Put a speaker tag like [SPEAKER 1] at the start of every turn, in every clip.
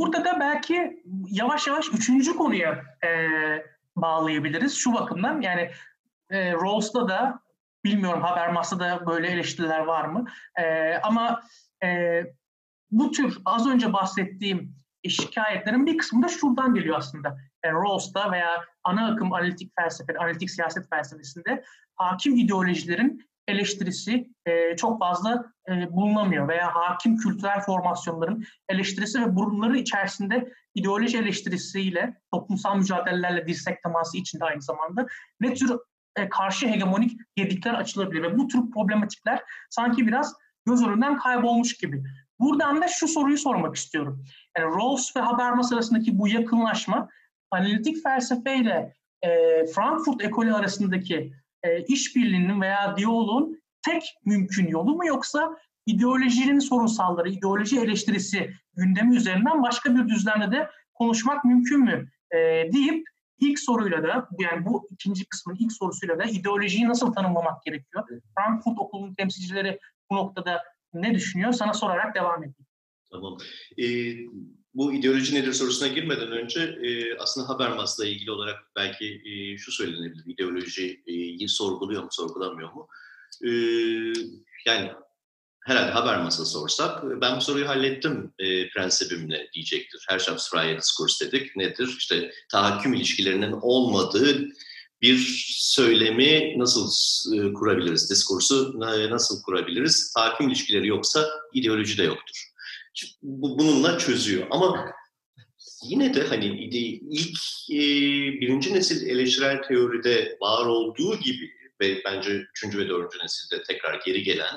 [SPEAKER 1] burada da belki yavaş yavaş üçüncü konuya e, bağlayabiliriz şu bakımdan. Yani e, Rawls'ta da bilmiyorum Habermas'ta da böyle eleştiriler var mı? E, ama e, bu tür az önce bahsettiğim şikayetlerin bir kısmı da şuradan geliyor aslında. Yani Rawls'ta veya ana akım analitik felsefe, analitik siyaset felsefesinde hakim ideolojilerin eleştirisi e, çok fazla e, bulunamıyor veya hakim kültürel formasyonların eleştirisi ve bunları içerisinde ideoloji eleştirisiyle toplumsal mücadelelerle dirsek teması içinde aynı zamanda ne tür e, karşı hegemonik gedikler açılabilir ve bu tür problematikler sanki biraz göz önünden kaybolmuş gibi. Buradan da şu soruyu sormak istiyorum. Yani Rawls ve Habermas arasındaki bu yakınlaşma analitik felsefeyle e, Frankfurt ekolü arasındaki e, işbirliğinin veya diyaloğun tek mümkün yolu mu yoksa ideolojinin sorunsalları, ideoloji eleştirisi gündemi üzerinden başka bir düzlemde de konuşmak mümkün mü e, deyip ilk soruyla da yani bu ikinci kısmın ilk sorusuyla da ideolojiyi nasıl tanımlamak gerekiyor? Frankfurt Okulu'nun temsilcileri bu noktada ne düşünüyor? Sana sorarak devam edeyim.
[SPEAKER 2] Tamam. Ee, bu ideoloji nedir sorusuna girmeden önce e, aslında Habermas'la ilgili olarak belki e, şu söylenebilir. İdeolojiyi sorguluyor mu, sorgulamıyor mu? E, yani herhalde Habermas'a sorsak ben bu soruyu hallettim e, prensibimle diyecektir. Her Herrschaftsfreie Diskurs dedik. Nedir? İşte tahakküm ilişkilerinin olmadığı bir söylemi nasıl e, kurabiliriz? Diskursu e, nasıl kurabiliriz? Tahakküm ilişkileri yoksa ideoloji de yoktur bununla çözüyor. Ama yine de hani ilk e, birinci nesil eleştirel teoride var olduğu gibi ve bence üçüncü ve dördüncü nesilde tekrar geri gelen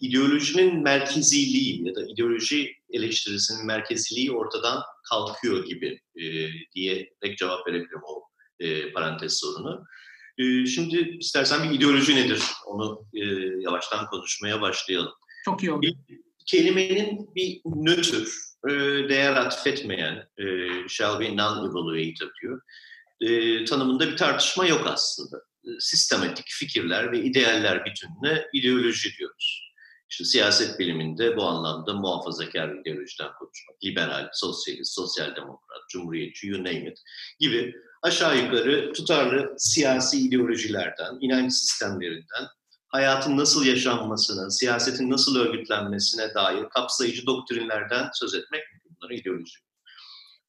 [SPEAKER 2] ideolojinin merkeziliği ya da ideoloji eleştirisinin merkeziliği ortadan kalkıyor gibi e, diye pek cevap verebilirim o e, parantez sorunu. E, şimdi istersen bir ideoloji nedir onu e, yavaştan konuşmaya başlayalım.
[SPEAKER 1] Çok iyi olur
[SPEAKER 2] kelimenin bir nötr, e, değer atfetmeyen, e, shall be non-evaluator diyor, e, tanımında bir tartışma yok aslında. E, sistematik fikirler ve idealler bütününe ideoloji diyoruz. İşte siyaset biliminde bu anlamda muhafazakar ideolojiden konuşmak, liberal, sosyalist, sosyal demokrat, cumhuriyetçi, you name it gibi aşağı yukarı tutarlı siyasi ideolojilerden, inanç sistemlerinden hayatın nasıl yaşanmasına, siyasetin nasıl örgütlenmesine dair kapsayıcı doktrinlerden söz etmek. Bunlara ideoloji.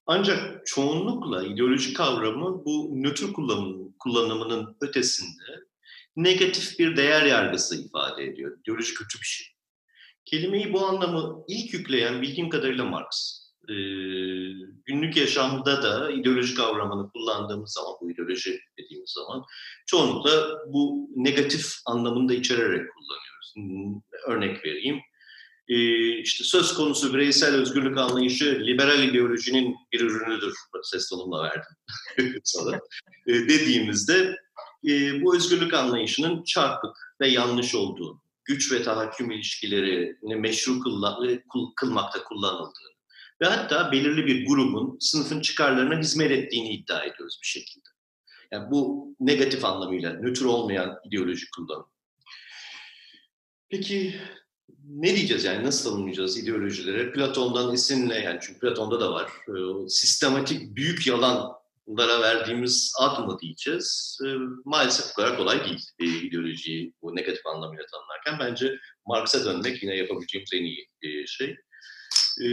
[SPEAKER 2] Ancak çoğunlukla ideoloji kavramı bu nötr kullanım, kullanımının ötesinde negatif bir değer yargısı ifade ediyor. İdeoloji kötü bir şey. Kelimeyi bu anlamı ilk yükleyen bildiğim kadarıyla Marx e, günlük yaşamda da ideoloji kavramını kullandığımız zaman, bu ideoloji dediğimiz zaman çoğunlukla bu negatif anlamında içererek kullanıyoruz. Örnek vereyim. E, işte söz konusu bireysel özgürlük anlayışı liberal ideolojinin bir ürünüdür. Ses tonumla verdim. E, dediğimizde e, bu özgürlük anlayışının çarpık ve yanlış olduğunu, güç ve tahakküm ilişkilerini meşru kılmakta kullanıldığını, ve hatta belirli bir grubun sınıfın çıkarlarına hizmet ettiğini iddia ediyoruz bir şekilde. Yani bu negatif anlamıyla nötr olmayan ideolojik kullanım. Peki ne diyeceğiz yani nasıl tanımlayacağız ideolojilere? Platon'dan esinle yani çünkü Platon'da da var. E, sistematik büyük yalanlara verdiğimiz ad mı diyeceğiz? E, maalesef bu kadar kolay değil ideolojiyi bu negatif anlamıyla tanımlarken. Bence Marx'a dönmek yine yapabileceğimiz en iyi e, şey e,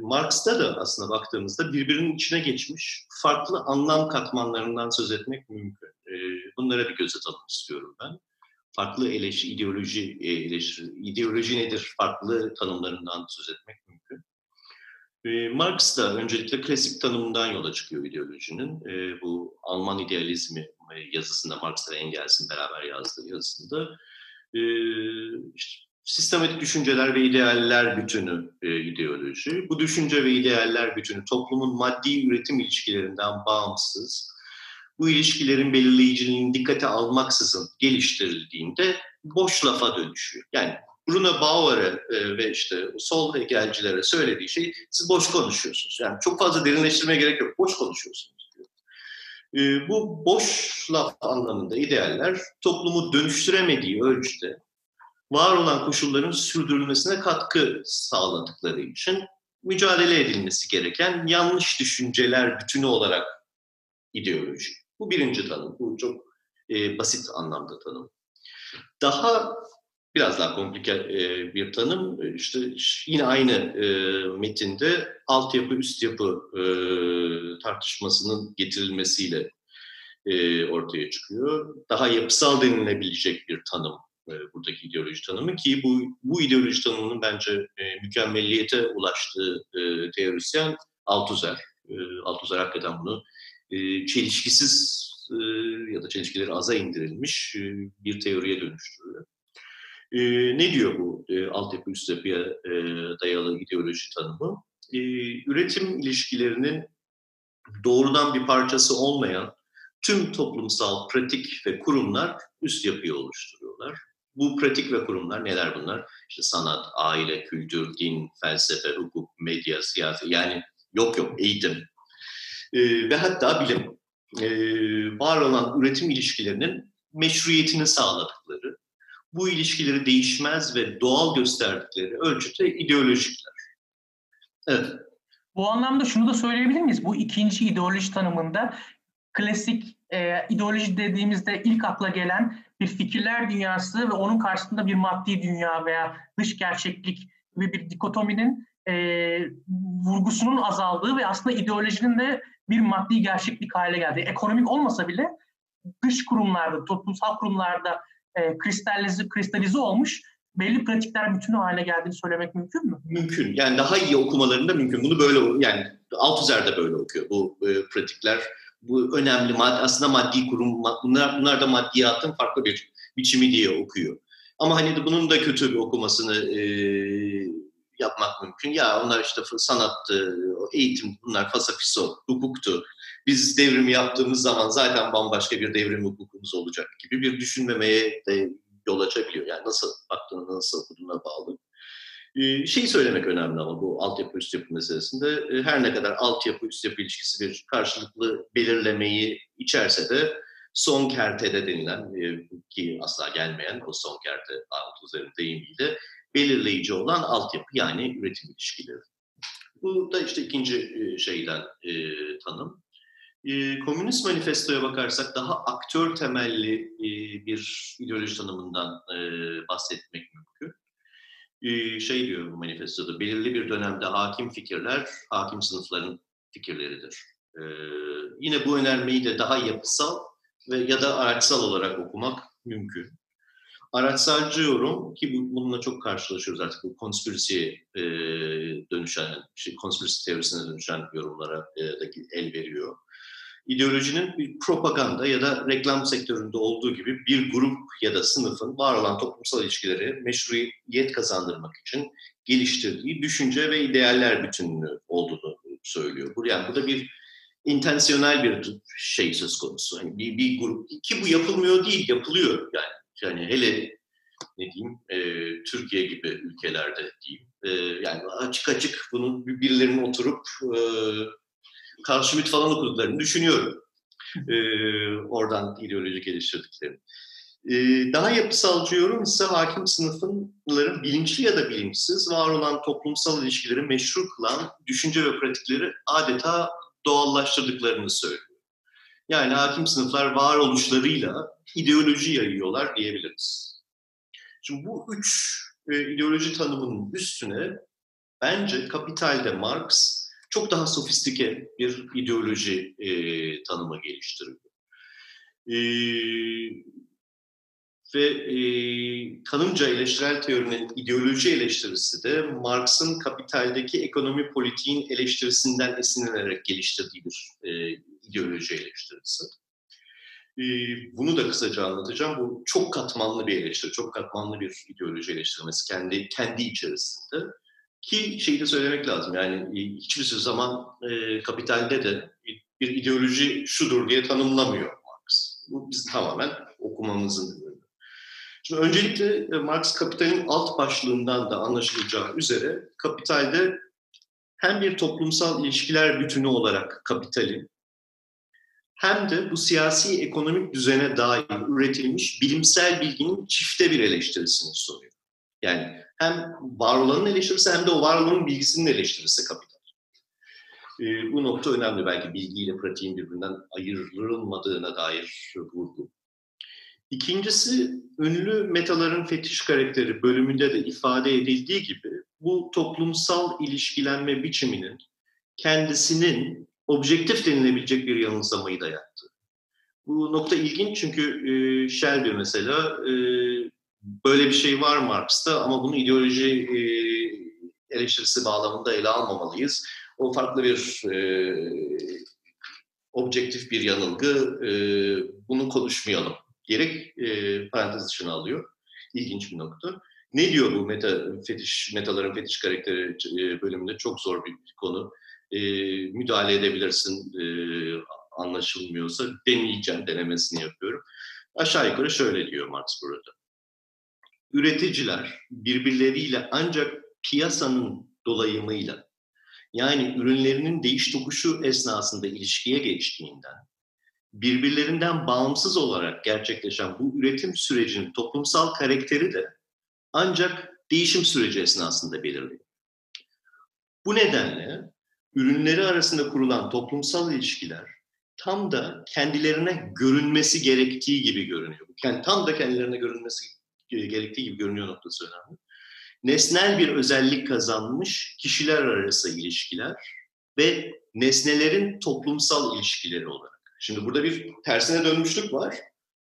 [SPEAKER 2] Marx'ta da aslında baktığımızda birbirinin içine geçmiş farklı anlam katmanlarından söz etmek mümkün. E, bunlara bir göz atalım istiyorum ben. Farklı eleştiri, ideoloji, eleştiri, ideoloji nedir farklı tanımlarından söz etmek mümkün. E, Marx da öncelikle klasik tanımından yola çıkıyor ideolojinin. E, bu Alman idealizmi yazısında Marx ve Engels'in beraber yazdığı yazısında e, işte sistematik düşünceler ve idealler bütünü e, ideoloji. Bu düşünce ve idealler bütünü toplumun maddi üretim ilişkilerinden bağımsız, bu ilişkilerin belirleyiciliğini dikkate almaksızın geliştirildiğinde boş lafa dönüşüyor. Yani Bruno Bauer'e e, ve işte sol hegelcilere söylediği şey siz boş konuşuyorsunuz. Yani çok fazla derinleştirmeye gerek yok. Boş konuşuyorsunuz diyor. E, bu boş laf anlamında idealler toplumu dönüştüremediği ölçüde var olan koşulların sürdürülmesine katkı sağladıkları için mücadele edilmesi gereken yanlış düşünceler bütünü olarak ideoloji. Bu birinci tanım. Bu çok e, basit anlamda tanım. Daha biraz daha komplike e, bir tanım. E, işte yine aynı e, metinde altyapı üst yapı e, tartışmasının getirilmesiyle e, ortaya çıkıyor. Daha yapısal denilebilecek bir tanım e, buradaki ideoloji tanımı ki bu bu ideoloji tanımının bence e, mükemmelliyete ulaştığı e, teorisyen Althusser. E, Althusser hakikaten bunu e, çelişkisiz e, ya da çelişkileri aza indirilmiş e, bir teoriye dönüştürüyor. E, ne diyor bu e, altyapı üst yapıya e, dayalı ideoloji tanımı? E, üretim ilişkilerinin doğrudan bir parçası olmayan tüm toplumsal pratik ve kurumlar üst yapıyı oluşturuyorlar. Bu pratik ve kurumlar neler bunlar? İşte sanat, aile, kültür, din, felsefe, hukuk, medya, siyaset yani yok yok eğitim e, ve hatta bilim. E, var olan üretim ilişkilerinin meşruiyetini sağladıkları, bu ilişkileri değişmez ve doğal gösterdikleri ölçüde ideolojikler.
[SPEAKER 1] Evet. Bu anlamda şunu da söyleyebilir miyiz? Bu ikinci ideoloji tanımında klasik e, ideoloji dediğimizde ilk akla gelen bir fikirler dünyası ve onun karşısında bir maddi dünya veya dış gerçeklik gibi bir dikotominin e, vurgusunun azaldığı ve aslında ideolojinin de bir maddi gerçeklik hale geldi. Ekonomik olmasa bile dış kurumlarda, toplumsal kurumlarda e, kristalize, kristalize olmuş belli pratikler bütünü haline geldiğini söylemek mümkün mü?
[SPEAKER 2] Mümkün. Yani daha iyi okumalarında mümkün. Bunu böyle yani Althusser de böyle okuyor bu e, pratikler bu önemli maddi, aslında maddi kurum bunlar, bunlar da maddiyatın farklı bir biçimi diye okuyor. Ama hani bunun da kötü bir okumasını e, yapmak mümkün. Ya onlar işte sanattı, eğitim bunlar fasafiso, hukuktu. Biz devrimi yaptığımız zaman zaten bambaşka bir devrim hukukumuz olacak gibi bir düşünmemeye de yol açabiliyor. Yani nasıl baktığına, nasıl okuduğuna bağlı. Ee, şey söylemek önemli ama bu altyapı üst yapı meselesinde e, her ne kadar altyapı üst yapı ilişkisi bir karşılıklı belirlemeyi içerse de son kertede denilen e, ki asla gelmeyen o son kerte alt üzerinde deyimiyle belirleyici olan altyapı yani üretim ilişkileri. Bu da işte ikinci e, şeyden tanım. Komünist manifestoya bakarsak daha aktör temelli bir ideoloji tanımından bahsetmek mümkün şey diyor bu manifestoda, belirli bir dönemde hakim fikirler, hakim sınıfların fikirleridir. Ee, yine bu önermeyi de daha yapısal ve ya da araçsal olarak okumak mümkün. Araçsalcı yorum ki bununla çok karşılaşıyoruz artık bu konspirasiye e, dönüşen, şey, konspirasi teorisine dönüşen yorumlara e, da el veriyor ideolojinin bir propaganda ya da reklam sektöründe olduğu gibi bir grup ya da sınıfın var olan toplumsal ilişkileri meşruiyet kazandırmak için geliştirdiği düşünce ve idealler bütünlüğü olduğunu söylüyor. Yani bu da bir intensiyonel bir şey söz konusu. Yani bir, bir grup ki bu yapılmıyor değil, yapılıyor yani. Yani hele ne diyeyim e, Türkiye gibi ülkelerde diyeyim. E, yani açık açık bunun birilerinin oturup e, Carl Schmitt falan okuduklarını düşünüyorum. Ee, oradan ideoloji geliştirdiklerini. Ee, daha yapısalcı yorum ise hakim sınıfınların bilinçli ya da bilinçsiz var olan toplumsal ilişkileri meşru kılan düşünce ve pratikleri adeta doğallaştırdıklarını söylüyor. Yani hakim sınıflar varoluşlarıyla ideoloji yayıyorlar diyebiliriz. Şimdi bu üç e, ideoloji tanımının üstüne bence Kapital'de Marx çok daha sofistike bir ideoloji e, tanımı geliştiriyor. E, ve e, kanımca eleştirel teorinin ideoloji eleştirisi de Marx'ın kapitaldeki ekonomi politiğin eleştirisinden esinlenerek geliştirdiği bir e, ideoloji eleştirisi. E, bunu da kısaca anlatacağım. Bu çok katmanlı bir eleştiri, çok katmanlı bir ideoloji eleştirmesi kendi kendi içerisinde. Ki şeyi de söylemek lazım yani hiçbir zaman e, kapitalde de bir ideoloji şudur diye tanımlamıyor Marx. Bu bizim tamamen okumamızın ürünü. Şimdi öncelikle e, Marx kapitalin alt başlığından da anlaşılacağı üzere kapitalde hem bir toplumsal ilişkiler bütünü olarak kapitali hem de bu siyasi ekonomik düzene dair üretilmiş bilimsel bilginin çifte bir eleştirisini sunuyor. Yani hem var eleştirisi hem de o var bilgisinin eleştirisi kapital. E, bu nokta önemli belki bilgiyle pratiğin birbirinden ayrılmadığına dair vurgu. İkincisi ünlü metaların fetiş karakteri bölümünde de ifade edildiği gibi bu toplumsal ilişkilenme biçiminin kendisinin objektif denilebilecek bir yanılsamayı dayattı. Bu nokta ilginç çünkü e, Shelby mesela e, böyle bir şey var Marx'ta ama bunu ideoloji e, eleştirisi bağlamında ele almamalıyız. O farklı bir e, objektif bir yanılgı, e, bunu konuşmayalım diyerek e, parantez dışına alıyor. İlginç bir nokta. Ne diyor bu meta fetiş, metaların fetiş karakteri e, bölümünde? Çok zor bir konu. E, müdahale edebilirsin e, anlaşılmıyorsa. Deneyeceğim, denemesini yapıyorum. Aşağı yukarı şöyle diyor Marx burada. Üreticiler birbirleriyle ancak piyasanın dolayımıyla yani ürünlerinin değiş tokuşu esnasında ilişkiye geçtiğinden birbirlerinden bağımsız olarak gerçekleşen bu üretim sürecinin toplumsal karakteri de ancak değişim süreci esnasında belirliyor. Bu nedenle ürünleri arasında kurulan toplumsal ilişkiler tam da kendilerine görünmesi gerektiği gibi görünüyor. Yani tam da kendilerine görünmesi gerektiği gibi görünüyor noktası önemli. Nesnel bir özellik kazanmış kişiler arası ilişkiler ve nesnelerin toplumsal ilişkileri olarak. Şimdi burada bir tersine dönmüşlük var.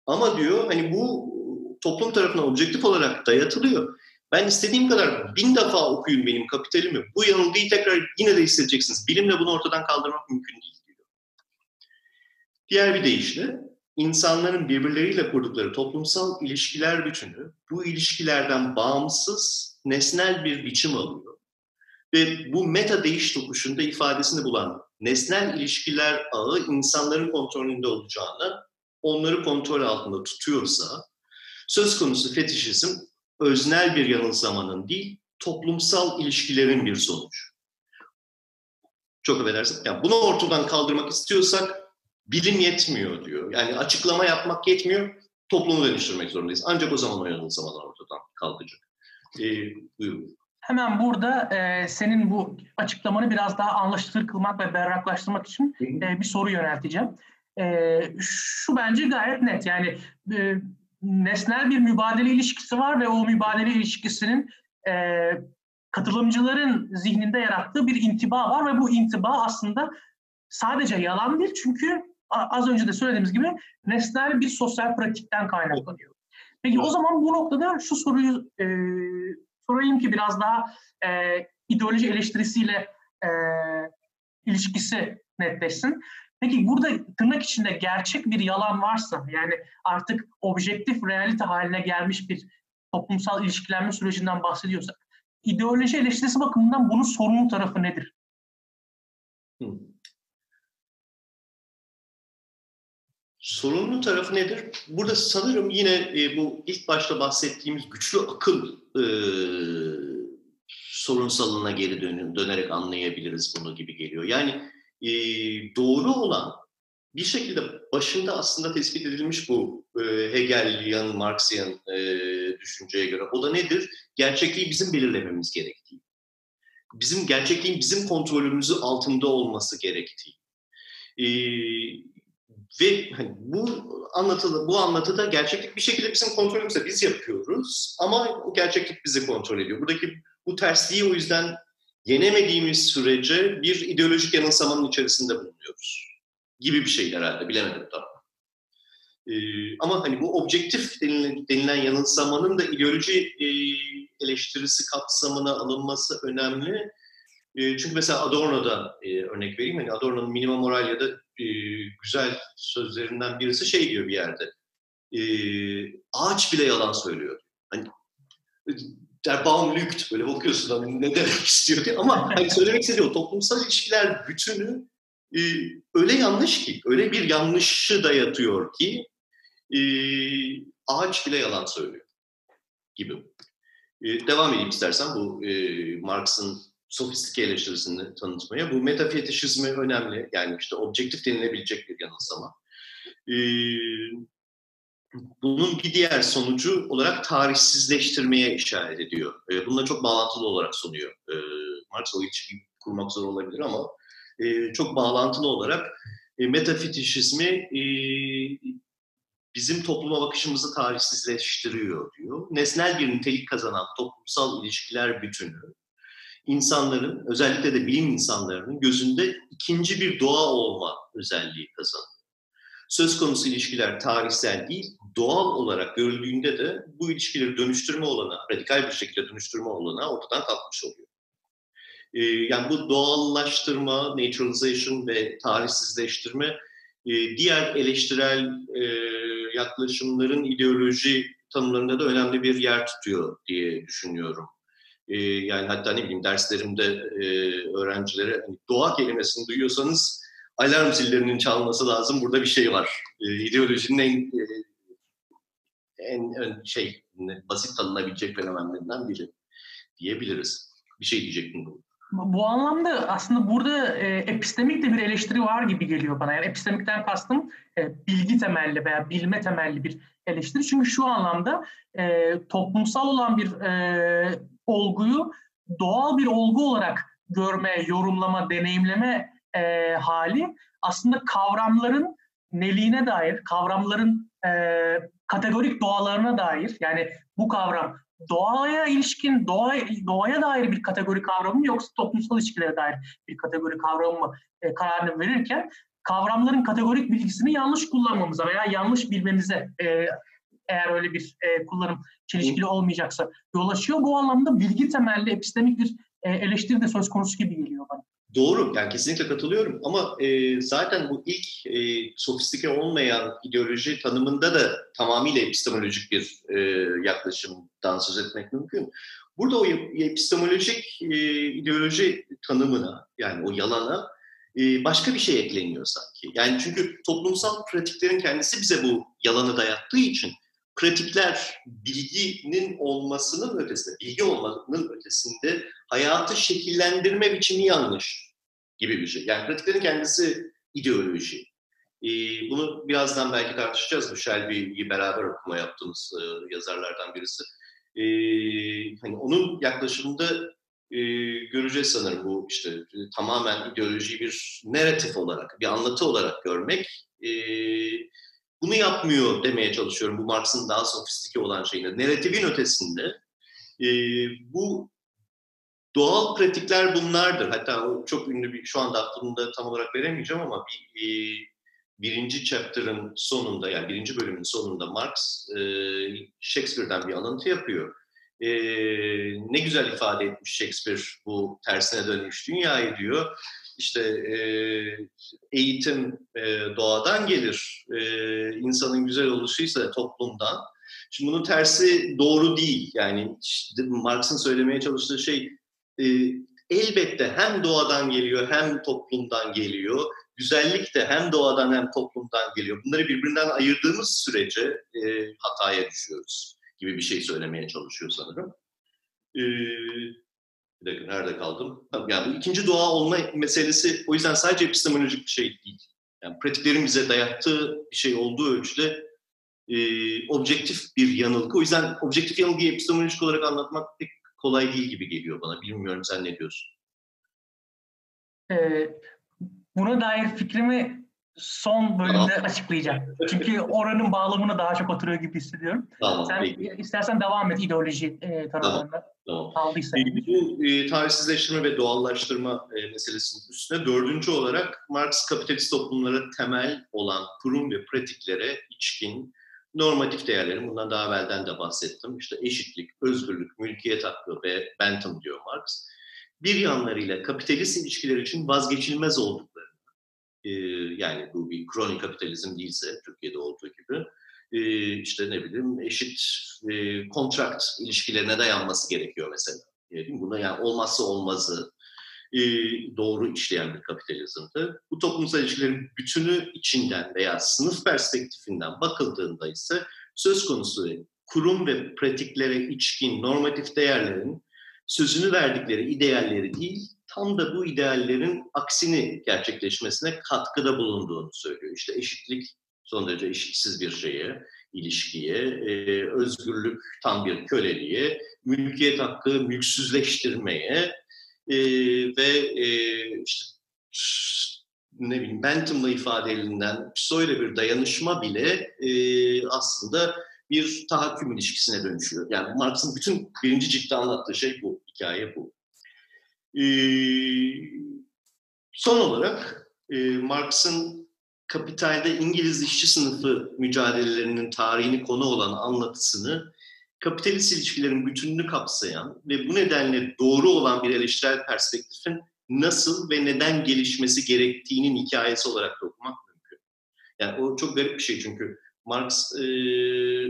[SPEAKER 2] Ama diyor hani bu toplum tarafından objektif olarak dayatılıyor. Ben istediğim kadar bin defa okuyun benim kapitalimi. Bu yanılgıyı tekrar yine de hissedeceksiniz. Bilimle bunu ortadan kaldırmak mümkün değil diyor. Diğer bir deyişle insanların birbirleriyle kurdukları toplumsal ilişkiler bütünü bu ilişkilerden bağımsız nesnel bir biçim alıyor. Ve bu meta değiş tokuşunda ifadesini bulan nesnel ilişkiler ağı insanların kontrolünde olacağını, onları kontrol altında tutuyorsa, söz konusu fetişizm öznel bir yanılsamanın değil, toplumsal ilişkilerin bir sonucu. Çok affedersin. Yani bunu ortadan kaldırmak istiyorsak bilim yetmiyor diyor. Yani açıklama yapmak yetmiyor, toplumu dönüştürmek zorundayız. Ancak o zaman o yanılsamalar ortadan kalkacak. Ee, buyurun.
[SPEAKER 1] Hemen burada e, senin bu açıklamanı biraz daha anlaşılır kılmak ve berraklaştırmak için e, bir soru yönelteceğim. E, şu bence gayet net. Yani e, nesnel bir mübadele ilişkisi var ve o mübadele ilişkisinin e, katılımcıların zihninde yarattığı bir intiba var ve bu intiba aslında sadece yalan değil çünkü az önce de söylediğimiz gibi nesnel bir sosyal pratikten kaynaklanıyor. Peki o zaman bu noktada şu soruyu e, sorayım ki biraz daha e, ideoloji eleştirisiyle e, ilişkisi netleşsin. Peki burada tırnak içinde gerçek bir yalan varsa yani artık objektif realite haline gelmiş bir toplumsal ilişkilenme sürecinden bahsediyorsak ideoloji eleştirisi bakımından bunun sorunlu tarafı nedir?
[SPEAKER 2] Sorunlu tarafı nedir? Burada sanırım yine e, bu ilk başta bahsettiğimiz güçlü akıl e, sorunsalına geri dönün, dönerek anlayabiliriz bunu gibi geliyor. Yani e, doğru olan bir şekilde başında aslında tespit edilmiş bu e, Hegelian, Marxian e, düşünceye göre. O da nedir? Gerçekliği bizim belirlememiz gerektiği. Bizim gerçekliğin bizim kontrolümüzü altında olması gerektiği. E, ve hani bu anlatıda, bu anlatıda gerçeklik bir şekilde bizim kontrolümüzde biz yapıyoruz ama o gerçeklik bizi kontrol ediyor. Buradaki bu tersliği o yüzden yenemediğimiz sürece bir ideolojik yanılsamanın içerisinde bulunuyoruz. Gibi bir şey herhalde bilemedim tam. Ee, ama hani bu objektif denilen, denilen yanılsamanın da ideoloji e, eleştirisi kapsamına alınması önemli. E, çünkü mesela Adorno'da e, örnek vereyim. Hani Adorno'nun Minima Moralia'da e, güzel sözlerinden birisi şey diyor bir yerde. E, ağaç bile yalan söylüyor. Hani der Baum böyle bakıyorsun hani ne demek istiyor diye. Ama hani söylemek istediği o toplumsal ilişkiler bütünü e, öyle yanlış ki, öyle bir yanlışı dayatıyor ki e, ağaç bile yalan söylüyor gibi. E, devam edeyim istersen bu e, Marx'ın sofistike eleştirisini tanıtmaya. Bu metafetişizmi önemli. Yani işte objektif denilebilecek bir yanılsama. Ee, bunun bir diğer sonucu olarak tarihsizleştirmeye işaret ediyor. E, bununla çok bağlantılı olarak sunuyor. E, Marx o ilişkiyi kurmak zor olabilir ama e, çok bağlantılı olarak e, metafetişizmi e, bizim topluma bakışımızı tarihsizleştiriyor diyor. Nesnel bir nitelik kazanan toplumsal ilişkiler bütünü insanların özellikle de bilim insanlarının gözünde ikinci bir doğa olma özelliği kazanıyor. Söz konusu ilişkiler tarihsel değil, doğal olarak görüldüğünde de bu ilişkileri dönüştürme olana, radikal bir şekilde dönüştürme olana ortadan kalkmış oluyor. Ee, yani bu doğallaştırma, naturalization ve tarihsizleştirme e, diğer eleştirel e, yaklaşımların ideoloji tanımlarında da önemli bir yer tutuyor diye düşünüyorum. E, yani hatta ne bileyim derslerimde öğrencilere hani doğa kelimesini duyuyorsanız alarm zillerinin çalması lazım. Burada bir şey var. İdeolojinin en en, en şey basit tanınabilecek fenomenlerinden biri diyebiliriz. Bir şey diyecektim. Bu
[SPEAKER 1] anlamda aslında burada e, epistemik de bir eleştiri var gibi geliyor bana. Yani epistemikten kastım e, bilgi temelli veya bilme temelli bir eleştiri. Çünkü şu anlamda e, toplumsal olan bir e, olguyu doğal bir olgu olarak görme, yorumlama, deneyimleme e, hali aslında kavramların neliğine dair, kavramların e, kategorik doğalarına dair yani bu kavram doğaya ilişkin, doğa, doğaya dair bir kategori kavramı mı yoksa toplumsal ilişkilere dair bir kategori kavramı mı e, kararını verirken kavramların kategorik bilgisini yanlış kullanmamıza veya yanlış bilmemize e, eğer öyle bir e, kullanım çelişkili olmayacaksa yol açıyor. Bu anlamda bilgi temelli epistemik bir e, eleştiri de söz konusu gibi geliyor bana.
[SPEAKER 2] Doğru, yani kesinlikle katılıyorum ama e, zaten bu ilk e, sofistike olmayan ideoloji tanımında da tamamıyla epistemolojik bir e, yaklaşımdan söz etmek mümkün. Burada o epistemolojik e, ideoloji tanımına, yani o yalana e, başka bir şey ekleniyor sanki. Yani çünkü toplumsal pratiklerin kendisi bize bu yalanı dayattığı için pratikler bilginin olmasının ötesinde, bilgi olmanın ötesinde hayatı şekillendirme biçimi yanlış gibi bir şey. Yani pratiklerin kendisi ideoloji. Ee, bunu birazdan belki tartışacağız. Bu Shelby'yi beraber okuma yaptığımız e, yazarlardan birisi. Ee, hani onun yaklaşımında e, göreceğiz sanırım bu işte e, tamamen ideolojiyi bir narratif olarak, bir anlatı olarak görmek. E, bunu yapmıyor demeye çalışıyorum bu Marx'ın daha sofistike olan şeyine. Narratifin ötesinde e, bu doğal pratikler bunlardır. Hatta çok ünlü bir, şu anda aklımda tam olarak veremeyeceğim ama bir, e, birinci chapter'ın sonunda yani birinci bölümün sonunda Marx e, Shakespeare'den bir alıntı yapıyor. E, ne güzel ifade etmiş Shakespeare bu tersine dönmüş dünyayı diyor işte e, eğitim e, doğadan gelir, e, insanın güzel oluşuysa toplumdan. Şimdi bunun tersi doğru değil. Yani işte Marx'ın söylemeye çalıştığı şey e, elbette hem doğadan geliyor hem toplumdan geliyor. Güzellik de hem doğadan hem toplumdan geliyor. Bunları birbirinden ayırdığımız sürece e, hataya düşüyoruz gibi bir şey söylemeye çalışıyor sanırım. E, bir dakika nerede kaldım? Yani bu ikinci doğa olma meselesi o yüzden sadece epistemolojik bir şey değil. Yani pratiklerin bize dayattığı bir şey olduğu ölçüde e, objektif bir yanılgı. O yüzden objektif yanılgıyı epistemolojik olarak anlatmak pek kolay değil gibi geliyor bana. Bilmiyorum sen ne diyorsun?
[SPEAKER 1] Ee, buna dair fikrimi son bölümde tamam. açıklayacağım. Çünkü oranın bağlamına daha çok oturuyor gibi hissediyorum. Tamam, Sen peki. istersen devam et ideoloji e, taraflarında. Tamam. tamam.
[SPEAKER 2] Bu e, tarihsizleştirme ve doğallaştırma e, meselesinin üstüne dördüncü olarak Marx kapitalist toplumlara temel olan kurum ve pratiklere içkin normatif değerlerin, bundan daha evvelden de bahsettim. İşte eşitlik, özgürlük, mülkiyet hakkı ve Bentham diyor Marx. Bir yanlarıyla kapitalist ilişkiler için vazgeçilmez oldukları yani bu bir kronik kapitalizm değilse Türkiye'de olduğu gibi işte ne bileyim eşit kontrakt ilişkilerine dayanması gerekiyor mesela. Değil Buna yani olmazsa olmazı doğru işleyen bir kapitalizmdi. Bu toplumsal ilişkilerin bütünü içinden veya sınıf perspektifinden bakıldığında ise söz konusu kurum ve pratiklere içkin normatif değerlerin sözünü verdikleri idealleri değil, tam da bu ideallerin aksini gerçekleşmesine katkıda bulunduğunu söylüyor. İşte eşitlik son derece eşitsiz bir şeye, ilişkiye, e, özgürlük tam bir köleliğe, mülkiyet hakkı mülksüzleştirmeye e, ve e, işte ne bileyim Bentham'la ifade edilen psoyla bir dayanışma bile e, aslında bir tahakküm ilişkisine dönüşüyor. Yani Marx'ın bütün birinci ciltte anlattığı şey bu, hikaye bu. E, son olarak e, Marx'ın kapitalde İngiliz işçi sınıfı mücadelelerinin tarihini konu olan anlatısını kapitalist ilişkilerin bütününü kapsayan ve bu nedenle doğru olan bir eleştirel perspektifin nasıl ve neden gelişmesi gerektiğinin hikayesi olarak da okumak mümkün. Yani o çok garip bir şey çünkü Marx e,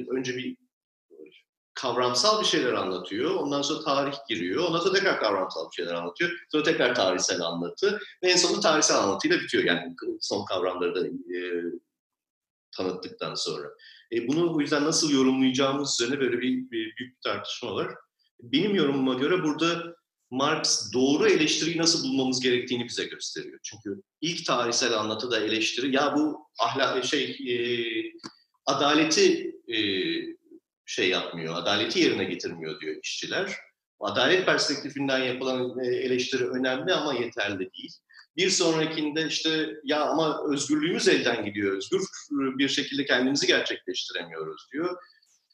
[SPEAKER 2] önce bir kavramsal bir şeyler anlatıyor. Ondan sonra tarih giriyor. Ondan sonra tekrar kavramsal bir şeyler anlatıyor. Sonra tekrar tarihsel anlatı. Ve en sonunda tarihsel anlatıyla bitiyor. Yani son kavramları da e, tanıttıktan sonra. E, bunu o yüzden nasıl yorumlayacağımız üzerine böyle bir, bir büyük bir tartışma var. Benim yorumuma göre burada Marx doğru eleştiriyi nasıl bulmamız gerektiğini bize gösteriyor. Çünkü ilk tarihsel anlatıda eleştiri ya bu ahlak şey e, adaleti e, şey yapmıyor, adaleti yerine getirmiyor diyor işçiler. Adalet perspektifinden yapılan e, eleştiri önemli ama yeterli değil. Bir sonrakinde işte ya ama özgürlüğümüz elden gidiyor, özgür bir şekilde kendimizi gerçekleştiremiyoruz diyor.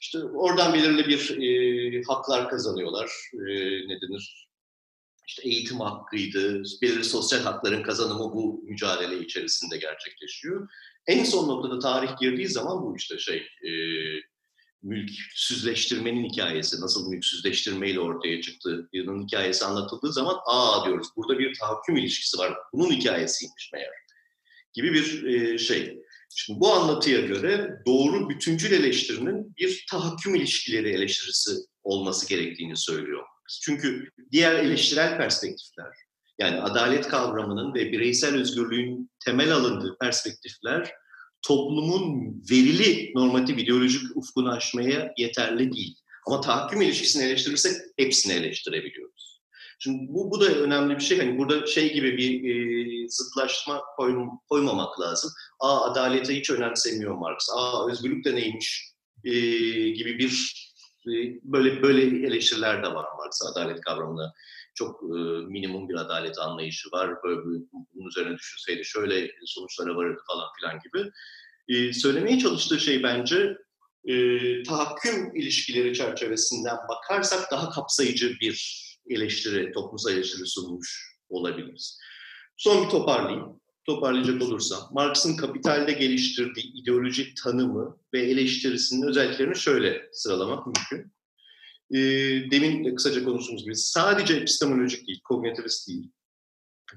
[SPEAKER 2] İşte oradan belirli bir e, haklar kazanıyorlar. E, ne denir? İşte eğitim hakkıydı, belirli sosyal hakların kazanımı bu mücadele içerisinde gerçekleşiyor. En son noktada tarih girdiği zaman bu işte şey, e, mülksüzleştirmenin hikayesi, nasıl mülksüzleştirmeyle ortaya çıktığının hikayesi anlatıldığı zaman aa diyoruz burada bir tahakküm ilişkisi var. Bunun hikayesiymiş meğer gibi bir e, şey. Şimdi bu anlatıya göre doğru bütüncül eleştirinin bir tahakküm ilişkileri eleştirisi olması gerektiğini söylüyor. Çünkü diğer eleştirel perspektifler, yani adalet kavramının ve bireysel özgürlüğün temel alındığı perspektifler toplumun verili normatif ideolojik ufkunu aşmaya yeterli değil. Ama tahakküm ilişkisini eleştirirsek hepsini eleştirebiliyoruz. Şimdi bu, bu da önemli bir şey. Hani burada şey gibi bir e, zıtlaşma koy, koymamak lazım. Aa adaleti hiç önemsemiyor Marx. Aa özgürlük de neymiş e, gibi bir e, böyle böyle eleştiriler de var Marx adalet kavramına çok e, minimum bir adalet anlayışı var. Böyle bunun üzerine düşünseydi şöyle sonuçlara varırdı falan filan gibi. E, söylemeye çalıştığı şey bence e, tahakküm ilişkileri çerçevesinden bakarsak daha kapsayıcı bir eleştiri, toplumsal eleştiri sunmuş olabiliriz. Son bir toparlayayım. Toparlayacak olursam, Marx'ın kapitalde geliştirdiği ideolojik tanımı ve eleştirisinin özelliklerini şöyle sıralamak mümkün e, demin kısaca konuştuğumuz gibi sadece epistemolojik değil, kognitivist değil.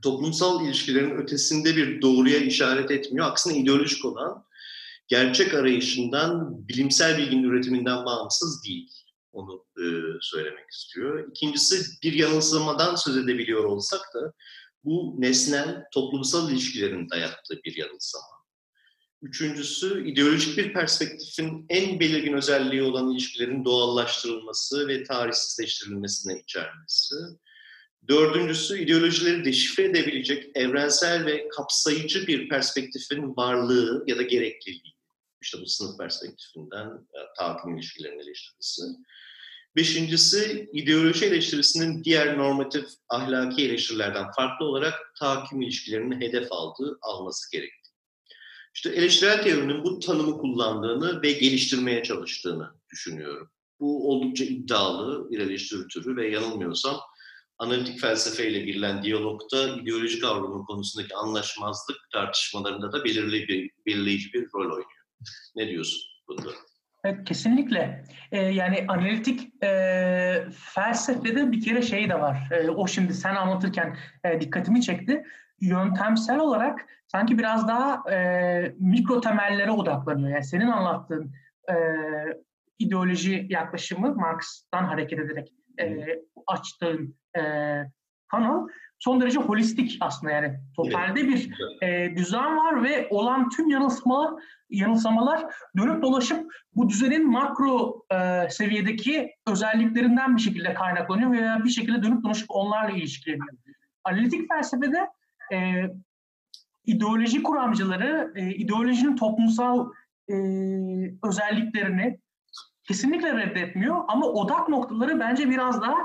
[SPEAKER 2] Toplumsal ilişkilerin ötesinde bir doğruya işaret etmiyor. Aksine ideolojik olan gerçek arayışından, bilimsel bilginin üretiminden bağımsız değil. Onu e, söylemek istiyor. İkincisi bir yanılsamadan söz edebiliyor olsak da bu nesnel toplumsal ilişkilerin dayattığı bir yanılsama. Üçüncüsü ideolojik bir perspektifin en belirgin özelliği olan ilişkilerin doğallaştırılması ve tarihsizleştirilmesine içermesi. Dördüncüsü ideolojileri deşifre edebilecek evrensel ve kapsayıcı bir perspektifin varlığı ya da gerekliliği. İşte bu sınıf perspektifinden e, tahakküm ilişkilerinin eleştirisi. Beşincisi ideoloji eleştirisinin diğer normatif ahlaki eleştirilerden farklı olarak tahakküm ilişkilerinin hedef aldığı, alması gerektiği. İşte eleştirel teorinin bu tanımı kullandığını ve geliştirmeye çalıştığını düşünüyorum. Bu oldukça iddialı bir eleştiri türü ve yanılmıyorsam analitik felsefeyle girilen diyalogda ideolojik kavramın konusundaki anlaşmazlık tartışmalarında da belirli bir, belirleyici bir rol oynuyor. Ne diyorsun bunda?
[SPEAKER 1] Evet, kesinlikle. Ee, yani analitik e, felsefede bir kere şey de var. E, o şimdi sen anlatırken e, dikkatimi çekti. Yöntemsel olarak sanki biraz daha e, mikro temellere odaklanıyor. Yani senin anlattığın e, ideoloji yaklaşımı Marx'tan hareket ederek e, açtığın e, kanal son derece holistik aslında yani totalde bir e, düzen var ve olan tüm yanılsamalar yanılsamalar dönüp dolaşıp bu düzenin makro e, seviyedeki özelliklerinden bir şekilde kaynaklanıyor veya bir şekilde dönüp dolaşıp onlarla ilişkileniyor. Analitik felsefede e, ideoloji kuramcıları e, ideolojinin toplumsal e, özelliklerini kesinlikle reddetmiyor ama odak noktaları bence biraz daha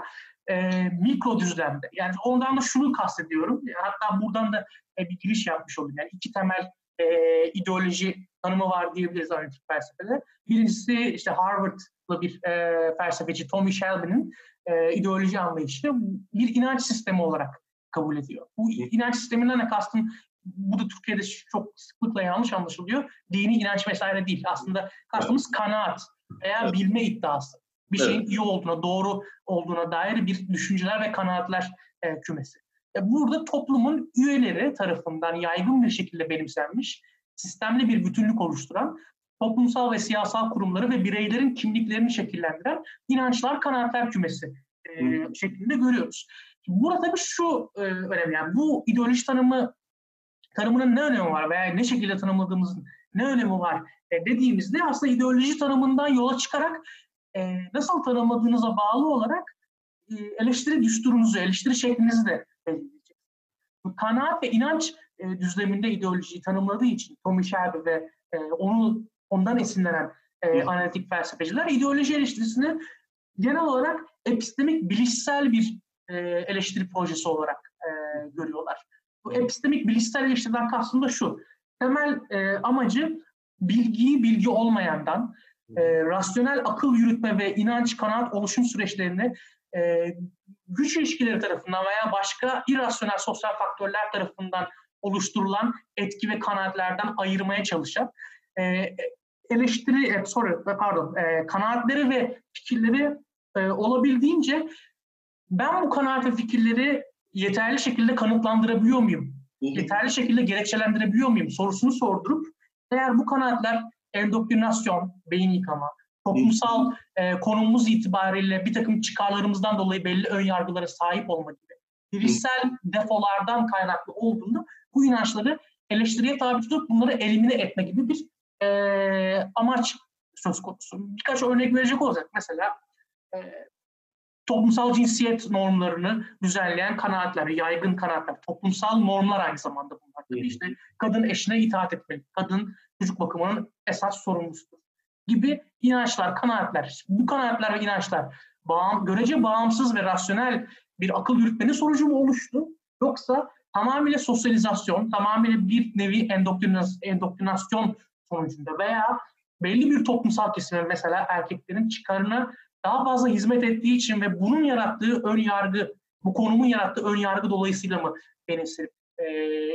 [SPEAKER 1] e, mikro düzlemde. Yani ondan da şunu kastediyorum. Hatta buradan da e, bir giriş yapmış olayım. Yani iki temel e, ideoloji tanımı var diyebiliriz analitik felsefede. Birincisi işte Harvard'lı bir e, felsefeci Tommy Shelby'nin e, ideoloji anlayışı bir inanç sistemi olarak kabul ediyor. Bu inanç sisteminden ne kastım bu da Türkiye'de çok sıklıkla yanlış anlaşılıyor. Dini inanç vesaire değil. Aslında kastımız kanaat veya bilme iddiası. Bir şeyin iyi olduğuna, doğru olduğuna dair bir düşünceler ve kanaatler e, kümesi. E, burada toplumun üyeleri tarafından yaygın bir şekilde benimsenmiş, sistemli bir bütünlük oluşturan, toplumsal ve siyasal kurumları ve bireylerin kimliklerini şekillendiren inançlar, kanaatler kümesi e, şeklinde görüyoruz. Burada tabii şu e, önemli. Yani bu ideoloji tanımı tanımının ne önemi var veya ne şekilde tanımladığımızın ne önemi var e, dediğimizde aslında ideoloji tanımından yola çıkarak e, nasıl tanımladığınıza bağlı olarak e, eleştiri düsturunuzu, eleştiri şeklinizi de belirleyecek. Bu kanaat ve inanç e, düzleminde ideolojiyi tanımladığı için Tommy Shelby ve e, onu ondan esinlenen e, analitik felsefeciler ideoloji eleştirisini genel olarak epistemik bilişsel bir e, eleştiri projesi olarak e, görüyorlar. Bu epistemik bilişsel eleştiriden kastım da şu. Temel e, amacı bilgiyi bilgi olmayandan, e, rasyonel akıl yürütme ve inanç, kanaat oluşum süreçlerini e, güç ilişkileri tarafından veya başka irrasyonel sosyal faktörler tarafından oluşturulan etki ve kanaatlerden ayırmaya çalışan e, eleştiri, e, sorry, pardon, e, kanaatleri ve fikirleri e, olabildiğince ben bu kanaat ve fikirleri yeterli şekilde kanıtlandırabiliyor muyum? Yeterli şekilde gerekçelendirebiliyor muyum? Sorusunu sordurup eğer bu kanaatler endokrinasyon, beyin yıkama, toplumsal e, konumumuz itibariyle bir takım çıkarlarımızdan dolayı belli ön yargılara sahip olma gibi bilişsel defolardan kaynaklı olduğunda bu inançları eleştiriye tabi tutup bunları elimine etme gibi bir e, amaç söz konusu. Birkaç örnek verecek olacak. Mesela e, toplumsal cinsiyet normlarını düzenleyen kanaatler, yaygın kanaatler, toplumsal normlar aynı zamanda bunlar. Tabii işte kadın eşine itaat etmeli, kadın çocuk bakımının esas sorumlusudur gibi inançlar, kanaatler. Bu kanaatler ve inançlar bağım, görece bağımsız ve rasyonel bir akıl yürütmenin sonucu mu oluştu? Yoksa tamamıyla sosyalizasyon, tamamıyla bir nevi endoktrinasyon sonucunda veya belli bir toplumsal kesimin mesela erkeklerin çıkarına daha fazla hizmet ettiği için ve bunun yarattığı ön yargı, bu konumun yarattığı ön yargı dolayısıyla mı benimsenip e,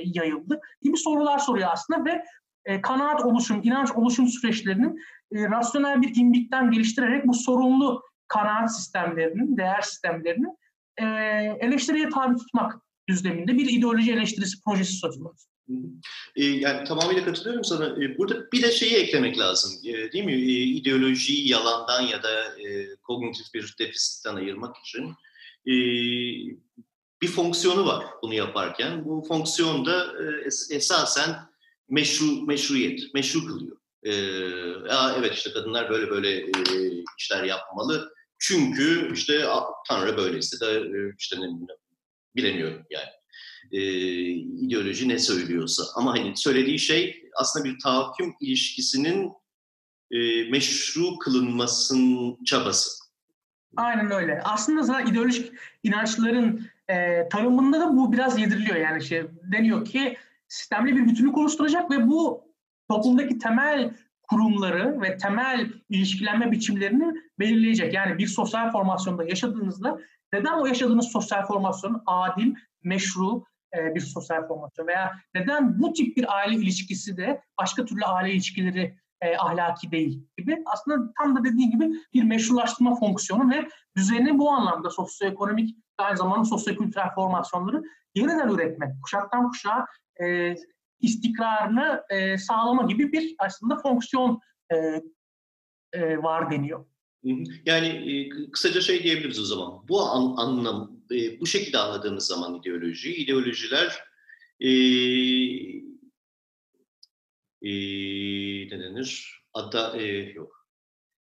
[SPEAKER 1] yayıldı gibi sorular soruyor aslında ve e, kanaat oluşum, inanç oluşum süreçlerinin e, rasyonel bir imbikten geliştirerek bu sorunlu kanaat sistemlerinin, değer sistemlerinin e, eleştiriye tabi tutmak düzleminde bir ideoloji eleştirisi projesi söz konusu.
[SPEAKER 2] E, yani tamamıyla katılıyorum sana. E, burada bir de şeyi eklemek lazım, e, değil mi? İdeolojiyi yalandan ya da kognitif bir defisitten ayırmak için bir fonksiyonu var bunu yaparken. Bu fonksiyon da esasen meşru, meşruiyet, meşru kılıyor. evet işte kadınlar böyle böyle işler yapmalı. Çünkü işte Tanrı böyle istedi, işte ne, bilemiyorum yani e, ideoloji ne söylüyorsa. Ama hani söylediği şey aslında bir tahakküm ilişkisinin e, meşru kılınmasının çabası.
[SPEAKER 1] Aynen öyle. Aslında zaten ideolojik inançların e, tanımında da bu biraz yediriliyor. Yani şey deniyor ki sistemli bir bütünlük oluşturacak ve bu toplumdaki temel kurumları ve temel ilişkilenme biçimlerini belirleyecek. Yani bir sosyal formasyonda yaşadığınızda neden o yaşadığınız sosyal formasyon adil, meşru, e, bir sosyal formasyon veya neden bu tip bir aile ilişkisi de başka türlü aile ilişkileri e, ahlaki değil gibi. Aslında tam da dediği gibi bir meşrulaştırma fonksiyonu ve düzeni bu anlamda sosyoekonomik aynı zamanda sosyokültürel formasyonları yeniden üretmek, kuşaktan kuşağa e, istikrarını e, sağlama gibi bir aslında fonksiyon e, e, var deniyor.
[SPEAKER 2] Yani e, kısaca şey diyebiliriz o zaman. Bu an, anlam, e, bu şekilde anladığımız zaman ideoloji, ideolojiler e, e, ne denir? Ada, e, yok.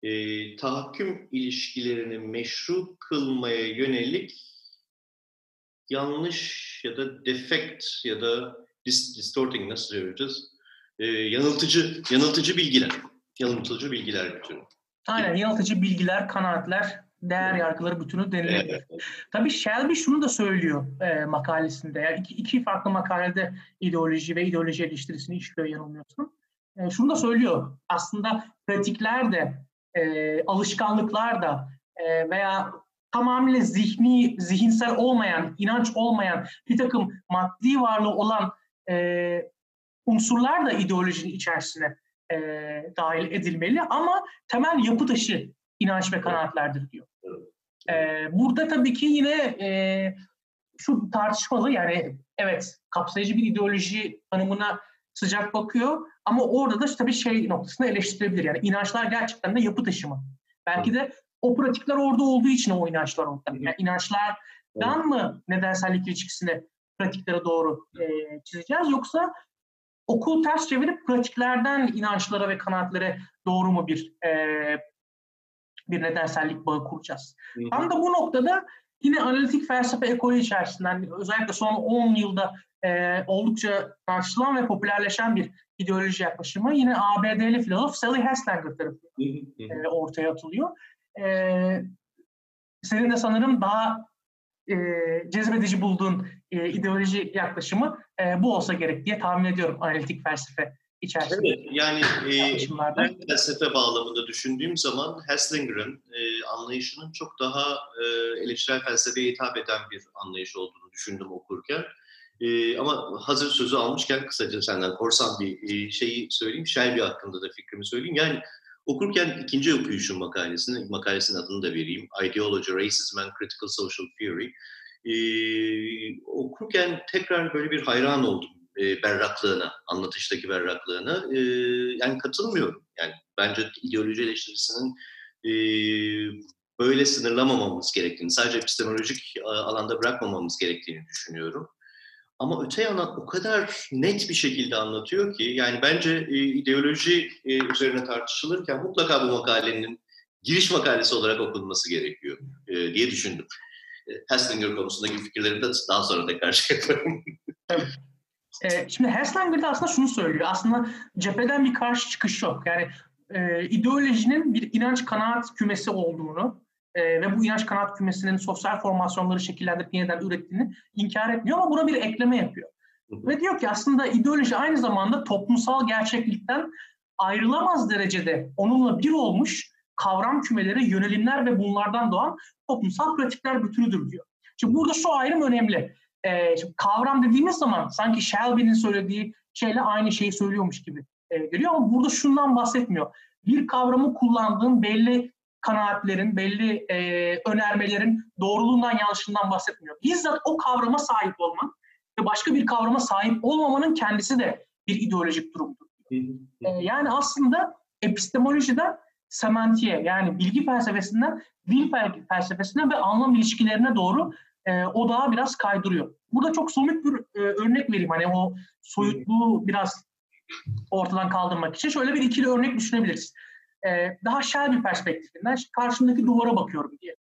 [SPEAKER 2] E, tahakküm ilişkilerini meşru kılmaya yönelik yanlış ya da defekt ya da dis, distorting nasıl söyleyeceğiz? E, yanıltıcı yanıltıcı bilgiler Yanıltıcı bilgiler bütünü.
[SPEAKER 1] Aynen yanıltıcı bilgiler, kanaatler, değer yargıları bütünü denilebilir. Evet. Tabii Shelby şunu da söylüyor e, makalesinde. Yani iki, iki farklı makalede ideoloji ve ideoloji eleştirisini işliyor yanılmıyorsun. E, şunu da söylüyor. Aslında pratikler de, e, alışkanlıklar da e, veya tamamıyla zihni, zihinsel olmayan, inanç olmayan, bir takım maddi varlığı olan e, unsurlar da ideolojinin içerisine e, dahil edilmeli ama temel yapı taşı inanç ve kanaatlerdir diyor. E, burada tabii ki yine e, şu tartışmalı yani evet kapsayıcı bir ideoloji tanımına sıcak bakıyor ama orada da tabii şey noktasında eleştirilebilir. Yani inançlar gerçekten de yapı taşı mı? Belki de o pratikler orada olduğu için o inançlar orada. Yani inançlardan mı nedensellik ilişkisini pratiklere doğru e, çizeceğiz yoksa okul ters çevirip pratiklerden inançlara ve kanaatlere doğru mu bir e, bir nedensellik bağı kuracağız. Hı hı. Tam da bu noktada yine analitik felsefe ekolü içerisinden özellikle son 10 yılda e, oldukça tartışılan ve popülerleşen bir ideoloji yaklaşımı yine ABD'li filozof Sally Haslanger tarafından e, ortaya atılıyor. E, senin de sanırım daha e, cezbedici bulduğun e, ideoloji yaklaşımı e, bu olsa gerek diye tahmin ediyorum analitik felsefe içerisinde.
[SPEAKER 2] Evet, yani e, felsefe bağlamında düşündüğüm zaman Haslinger'ın e, anlayışının çok daha e, eleştirel felsefeye hitap eden bir anlayış olduğunu düşündüm okurken. E, ama hazır sözü almışken kısaca senden korsan bir e, şeyi söyleyeyim. Shelby hakkında da fikrimi söyleyeyim. Yani okurken ikinci okuyuşum makalesini, makalesinin adını da vereyim. Ideology, Racism and Critical Social Theory. E, okurken tekrar böyle bir hayran oldum e, berraklığına, anlatıştaki berraklığına. E, yani katılmıyorum. Yani bence ideoloji eleştirisinin e, böyle sınırlamamamız gerektiğini, sadece epistemolojik alanda bırakmamamız gerektiğini düşünüyorum. Ama öte yandan o kadar net bir şekilde anlatıyor ki yani bence e, ideoloji e, üzerine tartışılırken mutlaka bu makalenin giriş makalesi olarak okunması gerekiyor e, diye düşündüm. E, Haslanger konusundaki fikirlerimi de daha sonra tekrar şey yaparım.
[SPEAKER 1] E, şimdi Haslanger de aslında şunu söylüyor. Aslında cepheden bir karşı çıkış yok. Yani e, ideolojinin bir inanç kanaat kümesi olduğunu e, ve bu inanç kanaat kümesinin sosyal formasyonları şekillendirip yeniden ürettiğini inkar etmiyor ama buna bir ekleme yapıyor. Ve diyor ki aslında ideoloji aynı zamanda toplumsal gerçeklikten ayrılamaz derecede onunla bir olmuş kavram kümeleri, yönelimler ve bunlardan doğan toplumsal pratikler bütünüdür diyor. Şimdi burada şu ayrım önemli. Ee, şimdi kavram dediğimiz zaman sanki Shelby'nin söylediği şeyle aynı şeyi söylüyormuş gibi e, geliyor ama burada şundan bahsetmiyor. Bir kavramı kullandığın belli kanaatlerin, belli e, önermelerin doğruluğundan yanlışından bahsetmiyor. Bizzat o kavrama sahip olman ve başka bir kavrama sahip olmamanın kendisi de bir ideolojik durumdur. E, yani aslında epistemolojiden semantiğe yani bilgi felsefesinden dil felsefesine ve anlam ilişkilerine doğru e, o daha biraz kaydırıyor. Burada çok somut bir e, örnek vereyim. Hani o soyutluğu biraz ortadan kaldırmak için şöyle bir ikili örnek düşünebiliriz e, daha şer bir perspektifinden karşımdaki duvara bakıyorum diye.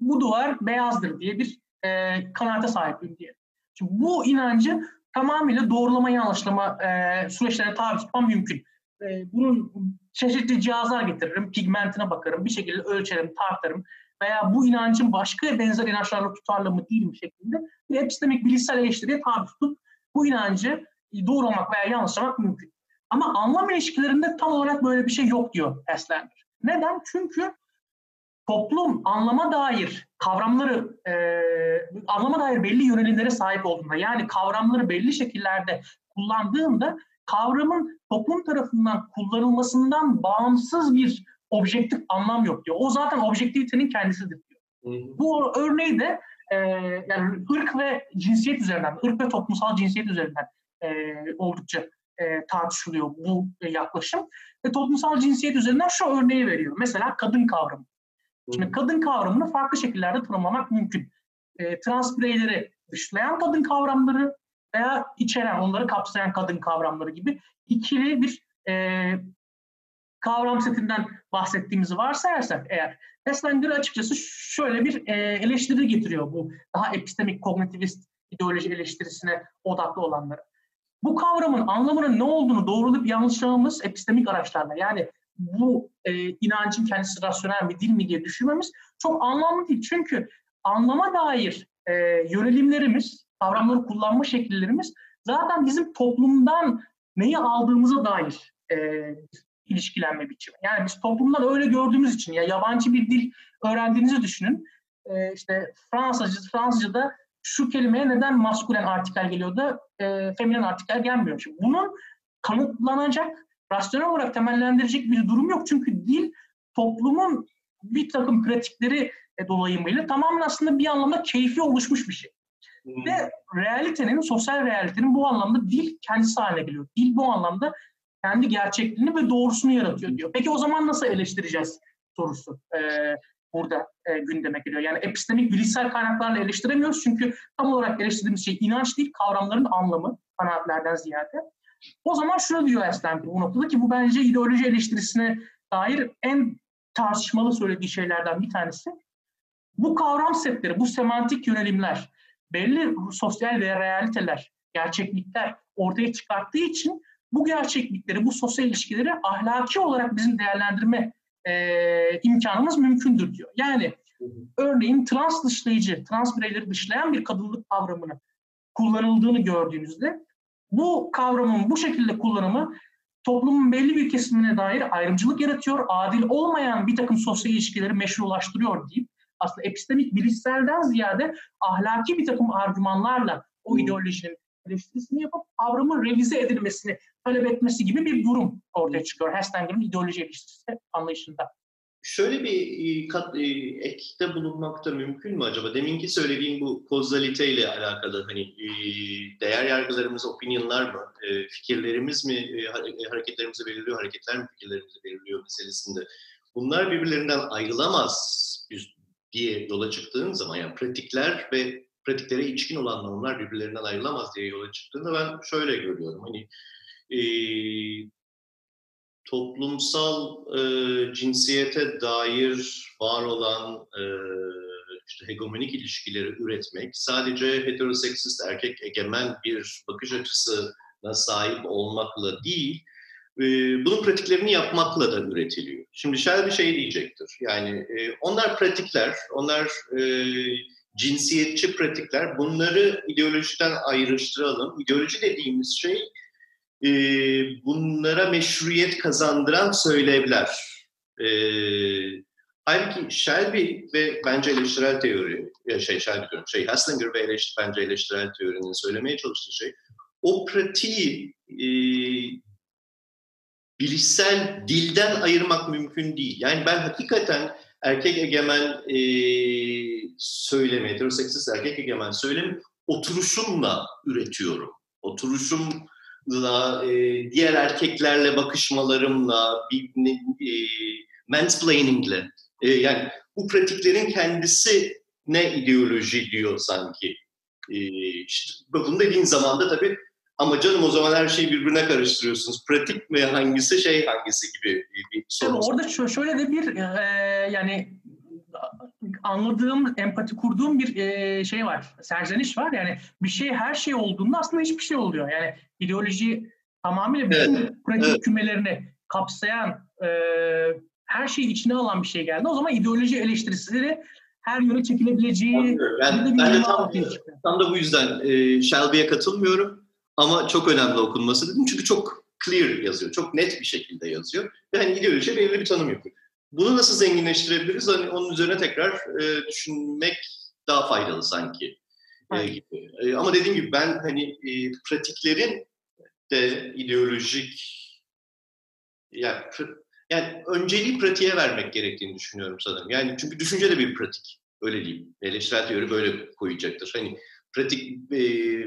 [SPEAKER 1] Bu duvar beyazdır diye bir e, kanaate sahibim diye. Şimdi bu inancı tamamıyla doğrulama yanlışlama e, süreçlerine tabi tutmam mümkün. E, bunun çeşitli cihazlar getiririm, pigmentine bakarım, bir şekilde ölçerim, tartarım veya bu inancın başka benzer inançlarla tutarlı mı değil mi şeklinde bir epistemik bilişsel eleştiriye tabi tutup bu inancı doğrulamak veya yanlışlamak mümkün. Ama anlam ilişkilerinde tam olarak böyle bir şey yok diyor Esler. Neden? Çünkü toplum anlama dair kavramları, e, anlama dair belli yönelimlere sahip olduğunda, yani kavramları belli şekillerde kullandığında kavramın toplum tarafından kullanılmasından bağımsız bir objektif anlam yok diyor. O zaten objektivitenin kendisidir diyor. Bu örneği de e, yani ırk ve cinsiyet üzerinden, ırk ve toplumsal cinsiyet üzerinden e, oldukça e, tartışılıyor bu e, yaklaşım. Ve toplumsal cinsiyet üzerinden şu örneği veriyor. Mesela kadın kavramı. Şimdi kadın kavramını farklı şekillerde tanımlamak mümkün. E, trans bireyleri dışlayan kadın kavramları veya içeren, onları kapsayan kadın kavramları gibi ikili bir e, kavram setinden bahsettiğimizi varsayarsak eğer Hesslinger açıkçası şöyle bir e, eleştiri getiriyor bu daha epistemik kognitivist ideoloji eleştirisine odaklı olanları bu kavramın anlamının ne olduğunu doğrulayıp yanlışlamamız epistemik araçlarla yani bu e, inancın kendisi rasyonel mi değil mi diye düşünmemiz çok anlamlı değil. Çünkü anlama dair e, yönelimlerimiz, kavramları kullanma şekillerimiz zaten bizim toplumdan neyi aldığımıza dair e, ilişkilenme biçimi. Yani biz toplumdan öyle gördüğümüz için ya yabancı bir dil öğrendiğinizi düşünün. E, işte Fransızca, Fransızca'da şu kelimeye neden maskülen artikel geliyor da e, feminen artikel gelmiyor. Şimdi bunun kanıtlanacak, rasyonel olarak temellendirecek bir durum yok. Çünkü dil toplumun bir takım pratikleri e, dolayımıyla tamamen aslında bir anlamda keyfi oluşmuş bir şey. Hmm. Ve realitenin, sosyal realitenin bu anlamda dil kendisi haline geliyor. Dil bu anlamda kendi gerçekliğini ve doğrusunu yaratıyor diyor. Peki o zaman nasıl eleştireceğiz sorusu e, burada e, gündeme geliyor. Yani epistemik bilişsel kaynaklarla eleştiremiyoruz çünkü tam olarak eleştirdiğimiz şey inanç değil, kavramların anlamı kanaatlerden ziyade. O zaman şunu diyor Eslem'de bu noktada ki bu bence ideoloji eleştirisine dair en tartışmalı söylediği şeylerden bir tanesi. Bu kavram setleri, bu semantik yönelimler, belli sosyal ve realiteler, gerçeklikler ortaya çıkarttığı için bu gerçeklikleri, bu sosyal ilişkileri ahlaki olarak bizim değerlendirme e, imkanımız mümkündür diyor. Yani örneğin trans dışlayıcı, trans bireyleri dışlayan bir kadınlık kavramını kullanıldığını gördüğünüzde bu kavramın bu şekilde kullanımı toplumun belli bir kesimine dair ayrımcılık yaratıyor, adil olmayan bir takım sosyal ilişkileri meşrulaştırıyor deyip aslında epistemik bilişselden ziyade ahlaki bir takım argümanlarla o hmm. ideolojinin eleştirisini yapıp kavramın revize edilmesini talep etmesi gibi bir durum ortaya çıkıyor. Hestenger'ın ideoloji eleştirisi anlayışında.
[SPEAKER 2] Şöyle bir e, kat, e, ekte bulunmak da mümkün mü acaba? Deminki söylediğim bu kozalite ile alakalı hani e, değer yargılarımız, opinionlar mı, fikirlerimiz mi hareketlerimizi belirliyor, hareketler mi fikirlerimizi belirliyor meselesinde. Bunlar birbirlerinden ayrılamaz diye yola çıktığın zaman yani pratikler ve pratiklere içkin olan normlar birbirlerinden ayrılamaz diye yola çıktığında ben şöyle görüyorum. Hani e, toplumsal e, cinsiyete dair var olan e, işte hegemonik ilişkileri üretmek sadece heteroseksist erkek egemen bir bakış açısına sahip olmakla değil, e, bunun pratiklerini yapmakla da üretiliyor. Şimdi Shelby şey diyecektir, yani e, onlar pratikler, onlar e, cinsiyetçi pratikler, bunları ideolojiden ayrıştıralım. İdeoloji dediğimiz şey e, bunlara meşruiyet kazandıran söylevler. E, halbuki Shelby ve bence eleştirel teori, ya şey Shelby diyorum, şey Haslanger ve eleştir, bence eleştirel teorinin söylemeye çalıştığı şey, o pratiği e, bilişsel dilden ayırmak mümkün değil. Yani ben hakikaten erkek egemen e, söylemi, heteroseksist erkek egemen söylemi oturuşumla üretiyorum. Oturuşumla, e, diğer erkeklerle bakışmalarımla, bir, e, mansplainingle. E, yani bu pratiklerin kendisi ne ideoloji diyor sanki. E, işte bunu dediğin zaman da tabii ama canım o zaman her şeyi birbirine karıştırıyorsunuz. Pratik mi hangisi şey hangisi gibi bir
[SPEAKER 1] soru. Tabii orada şöyle de bir e, yani anladığım, empati kurduğum bir e, şey var, serzeniş var. Yani bir şey her şey olduğunda aslında hiçbir şey oluyor. Yani ideoloji tamamıyla bütün evet, pratik evet. kümelerini kapsayan, e, her şeyi içine alan bir şey geldi. O zaman ideoloji eleştirisileri her yöne çekilebileceği...
[SPEAKER 2] Ben, ben de tam, tam da bu yüzden e, Shelby'ye katılmıyorum. Ama çok önemli okunması dedim. Çünkü çok clear yazıyor. Çok net bir şekilde yazıyor. Ve hani ideoloji belirli bir tanım yapıyor. Bunu nasıl zenginleştirebiliriz? Hani onun üzerine tekrar e, düşünmek daha faydalı sanki. E, gibi. E, ama dediğim gibi ben hani e, pratiklerin de ideolojik yani, yani önceliği pratiğe vermek gerektiğini düşünüyorum sanırım. Yani çünkü düşünce de bir pratik. Öyle diyeyim. Eleştirel teori böyle koyacaktır. Hani pratik e,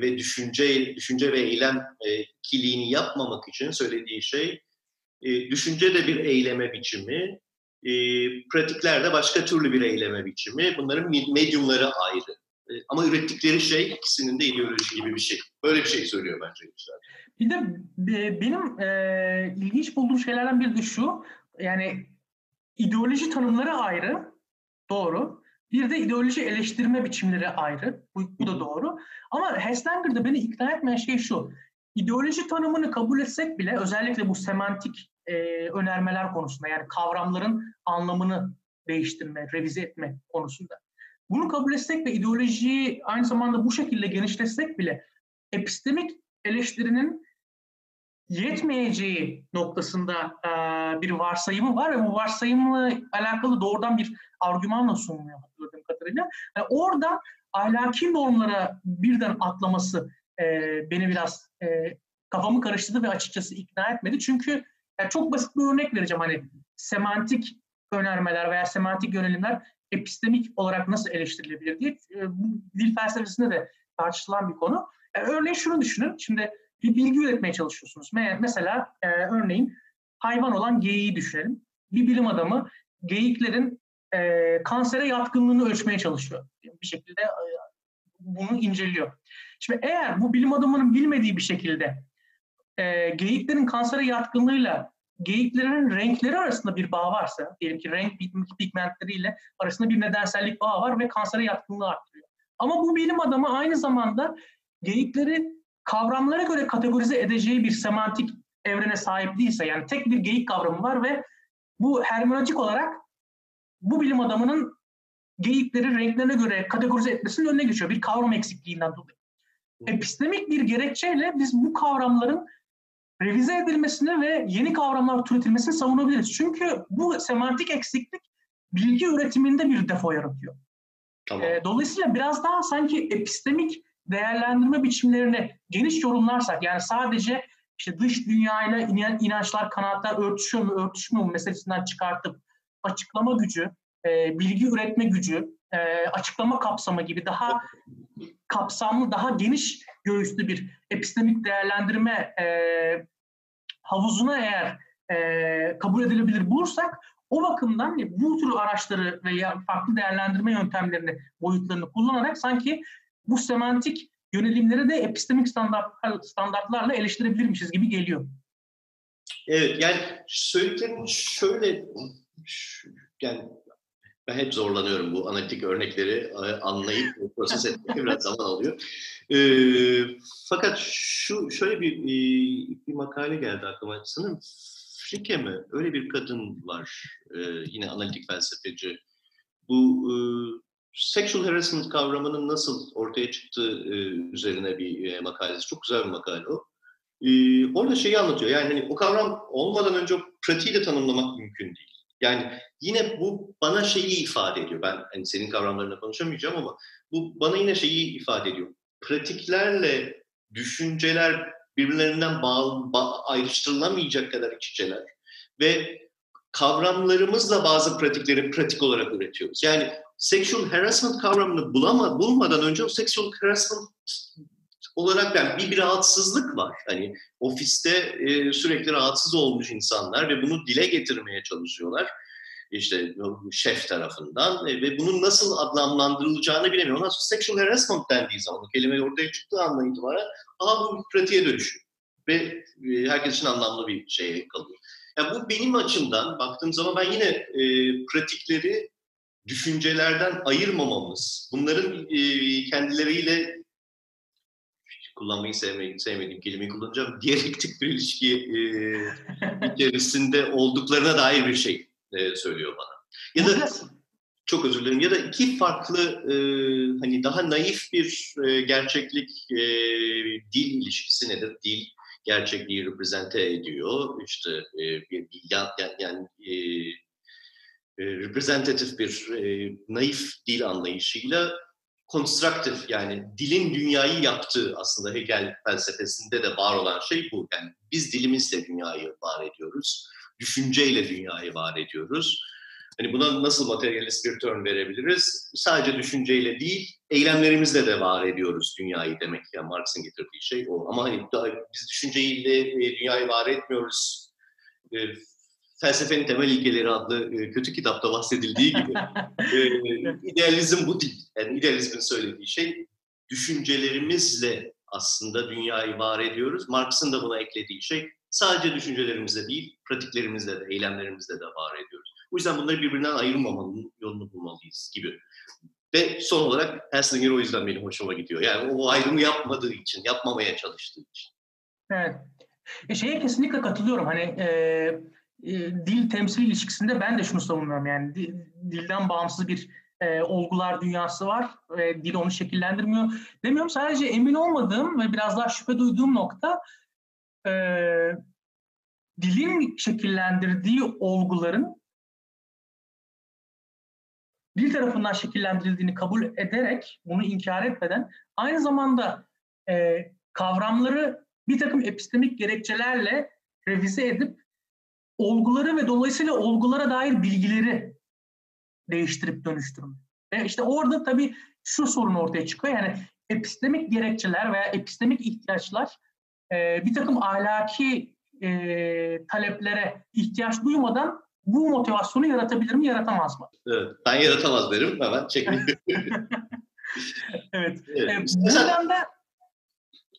[SPEAKER 2] ve düşünce düşünce ve eylem e, ikiliğini yapmamak için söylediği şey e, düşünce de bir eyleme biçimi, e, pratikler de başka türlü bir eyleme biçimi. Bunların medyumları ayrı. E, ama ürettikleri şey ikisinin de ideoloji gibi bir şey. Böyle bir şey söylüyor bence işte.
[SPEAKER 1] Bir de e, benim e, ilginç bulduğum şeylerden biri de şu. Yani ideoloji tanımları ayrı. Doğru. Bir de ideoloji eleştirme biçimleri ayrı. Bu, bu da doğru. Ama Heslanger'da beni ikna etmeyen şey şu. İdeoloji tanımını kabul etsek bile özellikle bu semantik e, önermeler konusunda yani kavramların anlamını değiştirme, revize etme konusunda. Bunu kabul etsek ve ideolojiyi aynı zamanda bu şekilde genişletsek bile epistemik eleştirinin yetmeyeceği noktasında e, bir varsayımı var ve bu varsayımla alakalı doğrudan bir argümanla sunuluyor hatırladığım kadarıyla. Yani orada ahlaki normlara birden atlaması e, beni biraz e, kafamı karıştırdı ve açıkçası ikna etmedi. Çünkü yani çok basit bir örnek vereceğim hani semantik önermeler veya semantik yönelimler epistemik olarak nasıl eleştirilebilir diye e, bu dil felsefesinde de tartışılan bir konu. Yani e, örneğin şunu düşünün. Şimdi bir bilgi üretmeye çalışıyorsunuz. Mesela e, örneğin hayvan olan geyiği düşünelim. Bir bilim adamı geyiklerin e, kansere yatkınlığını ölçmeye çalışıyor. Bir şekilde e, bunu inceliyor. Şimdi eğer bu bilim adamının bilmediği bir şekilde e, geyiklerin kansere yatkınlığıyla geyiklerin renkleri arasında bir bağ varsa, diyelim ki renk pigmentleriyle arasında bir nedensellik bağı var ve kansere yatkınlığı arttırıyor. Ama bu bilim adamı aynı zamanda geyikleri kavramlara göre kategorize edeceği bir semantik evrene sahip değilse, yani tek bir geyik kavramı var ve bu hermeneutik olarak bu bilim adamının geyikleri renklerine göre kategorize etmesinin önüne geçiyor. Bir kavram eksikliğinden dolayı. Epistemik bir gerekçeyle biz bu kavramların revize edilmesini ve yeni kavramlar türetilmesini savunabiliriz. Çünkü bu semantik eksiklik bilgi üretiminde bir defo yaratıyor. Tamam. E, dolayısıyla biraz daha sanki epistemik değerlendirme biçimlerini geniş yorumlarsak yani sadece işte dış dünyayla inançlar, kanatlar örtüşüyor mu, örtüşmüyor mu meselesinden çıkartıp açıklama gücü, e, bilgi üretme gücü, e, açıklama kapsamı gibi daha kapsamlı, daha geniş göğüslü bir epistemik değerlendirme e, havuzuna eğer e, kabul edilebilir bulursak o bakımdan bu tür araçları veya farklı değerlendirme yöntemlerini, boyutlarını kullanarak sanki bu semantik yönelimleri de epistemik standart, standartlarla eleştirebilirmişiz gibi geliyor.
[SPEAKER 2] Evet yani söylediklerim şöyle yani ben hep zorlanıyorum bu analitik örnekleri e, anlayıp proses etmek biraz zaman alıyor. E, fakat şu şöyle bir e, bir makale geldi aklıma. Sanırım Frike mi? Öyle bir kadın var. E, yine analitik felsefeci. Bu e, sexual harassment kavramının nasıl ortaya çıktığı e, üzerine bir e, makalesi. Çok güzel bir makale o. E, orada şeyi anlatıyor. Yani hani o kavram olmadan önce pratiği de tanımlamak mümkün değil. Yani yine bu bana şeyi ifade ediyor. Ben hani senin kavramlarına konuşamayacağım ama bu bana yine şeyi ifade ediyor. Pratiklerle düşünceler birbirlerinden bağlı, ba ayrıştırılamayacak kadar iç içeler ve kavramlarımızla bazı pratikleri pratik olarak üretiyoruz. Yani sexual harassment kavramını bulama, bulmadan önce o sexual harassment olarak yani bir, bir rahatsızlık var. Hani ofiste e, sürekli rahatsız olmuş insanlar ve bunu dile getirmeye çalışıyorlar. İşte şef tarafından e, ve bunun nasıl adlandırılacağını bilemiyor. Ondan sonra sexual harassment dendiği zaman, kelime ortaya çıktığı andan itibaren aha bu bir pratiğe dönüşüyor. Ve e, herkes için anlamlı bir şey kalıyor. Yani bu benim açımdan baktığım zaman ben yine e, pratikleri düşüncelerden ayırmamamız, bunların e, kendileriyle kullanmayı sevmediğim, sevmediğim kelimeyi kullanacağım. Diyalektik bir ilişki e, içerisinde olduklarına dair bir şey e, söylüyor bana. Ya da çok özür dilerim. Ya da iki farklı e, hani daha naif bir e, gerçeklik e, dil ilişkisi nedir? Dil gerçekliği reprezente ediyor. İşte e, bir, bir yani, yani e, e, reprezentatif bir e, naif dil anlayışıyla konstruktif yani dilin dünyayı yaptığı aslında Hegel felsefesinde de var olan şey bu. Yani biz dilimizle dünyayı var ediyoruz. Düşünceyle dünyayı var ediyoruz. Hani buna nasıl materyalist bir turn verebiliriz? Sadece düşünceyle değil, eylemlerimizle de var ediyoruz dünyayı demek. Yani Marx'ın getirdiği şey o. Ama hani biz düşünceyle e, dünyayı var etmiyoruz e, Felsefenin Temel İlkeleri adlı e, kötü kitapta bahsedildiği gibi e, idealizm bu değil. Yani idealizmin söylediği şey düşüncelerimizle aslında dünyayı var ediyoruz. Marx'ın da buna eklediği şey sadece düşüncelerimizle değil, pratiklerimizle de, eylemlerimizle de var ediyoruz. O yüzden bunları birbirinden ayırmamanın yolunu bulmalıyız gibi. Ve son olarak Helslinger o yüzden benim hoşuma gidiyor. Yani o ayrımı yapmadığı için, yapmamaya çalıştığı için.
[SPEAKER 1] Evet. E şeye kesinlikle katılıyorum. Hani e, e, dil temsil ilişkisinde ben de şunu savunuyorum yani dilden bağımsız bir e, olgular dünyası var ve dil onu şekillendirmiyor. Demiyorum sadece emin olmadığım ve biraz daha şüphe duyduğum nokta e, dilin şekillendirdiği olguların dil tarafından şekillendirildiğini kabul ederek, bunu inkar etmeden aynı zamanda e, kavramları bir takım epistemik gerekçelerle revize edip olguları ve dolayısıyla olgulara dair bilgileri değiştirip dönüştürme. Ve işte orada tabii şu sorun ortaya çıkıyor. Yani epistemik gerekçeler veya epistemik ihtiyaçlar e, bir takım ahlaki e, taleplere ihtiyaç duymadan bu motivasyonu yaratabilir mi, yaratamaz mı?
[SPEAKER 2] Evet, ben yaratamaz derim hemen çekin.
[SPEAKER 1] evet. evet. E, buradan da...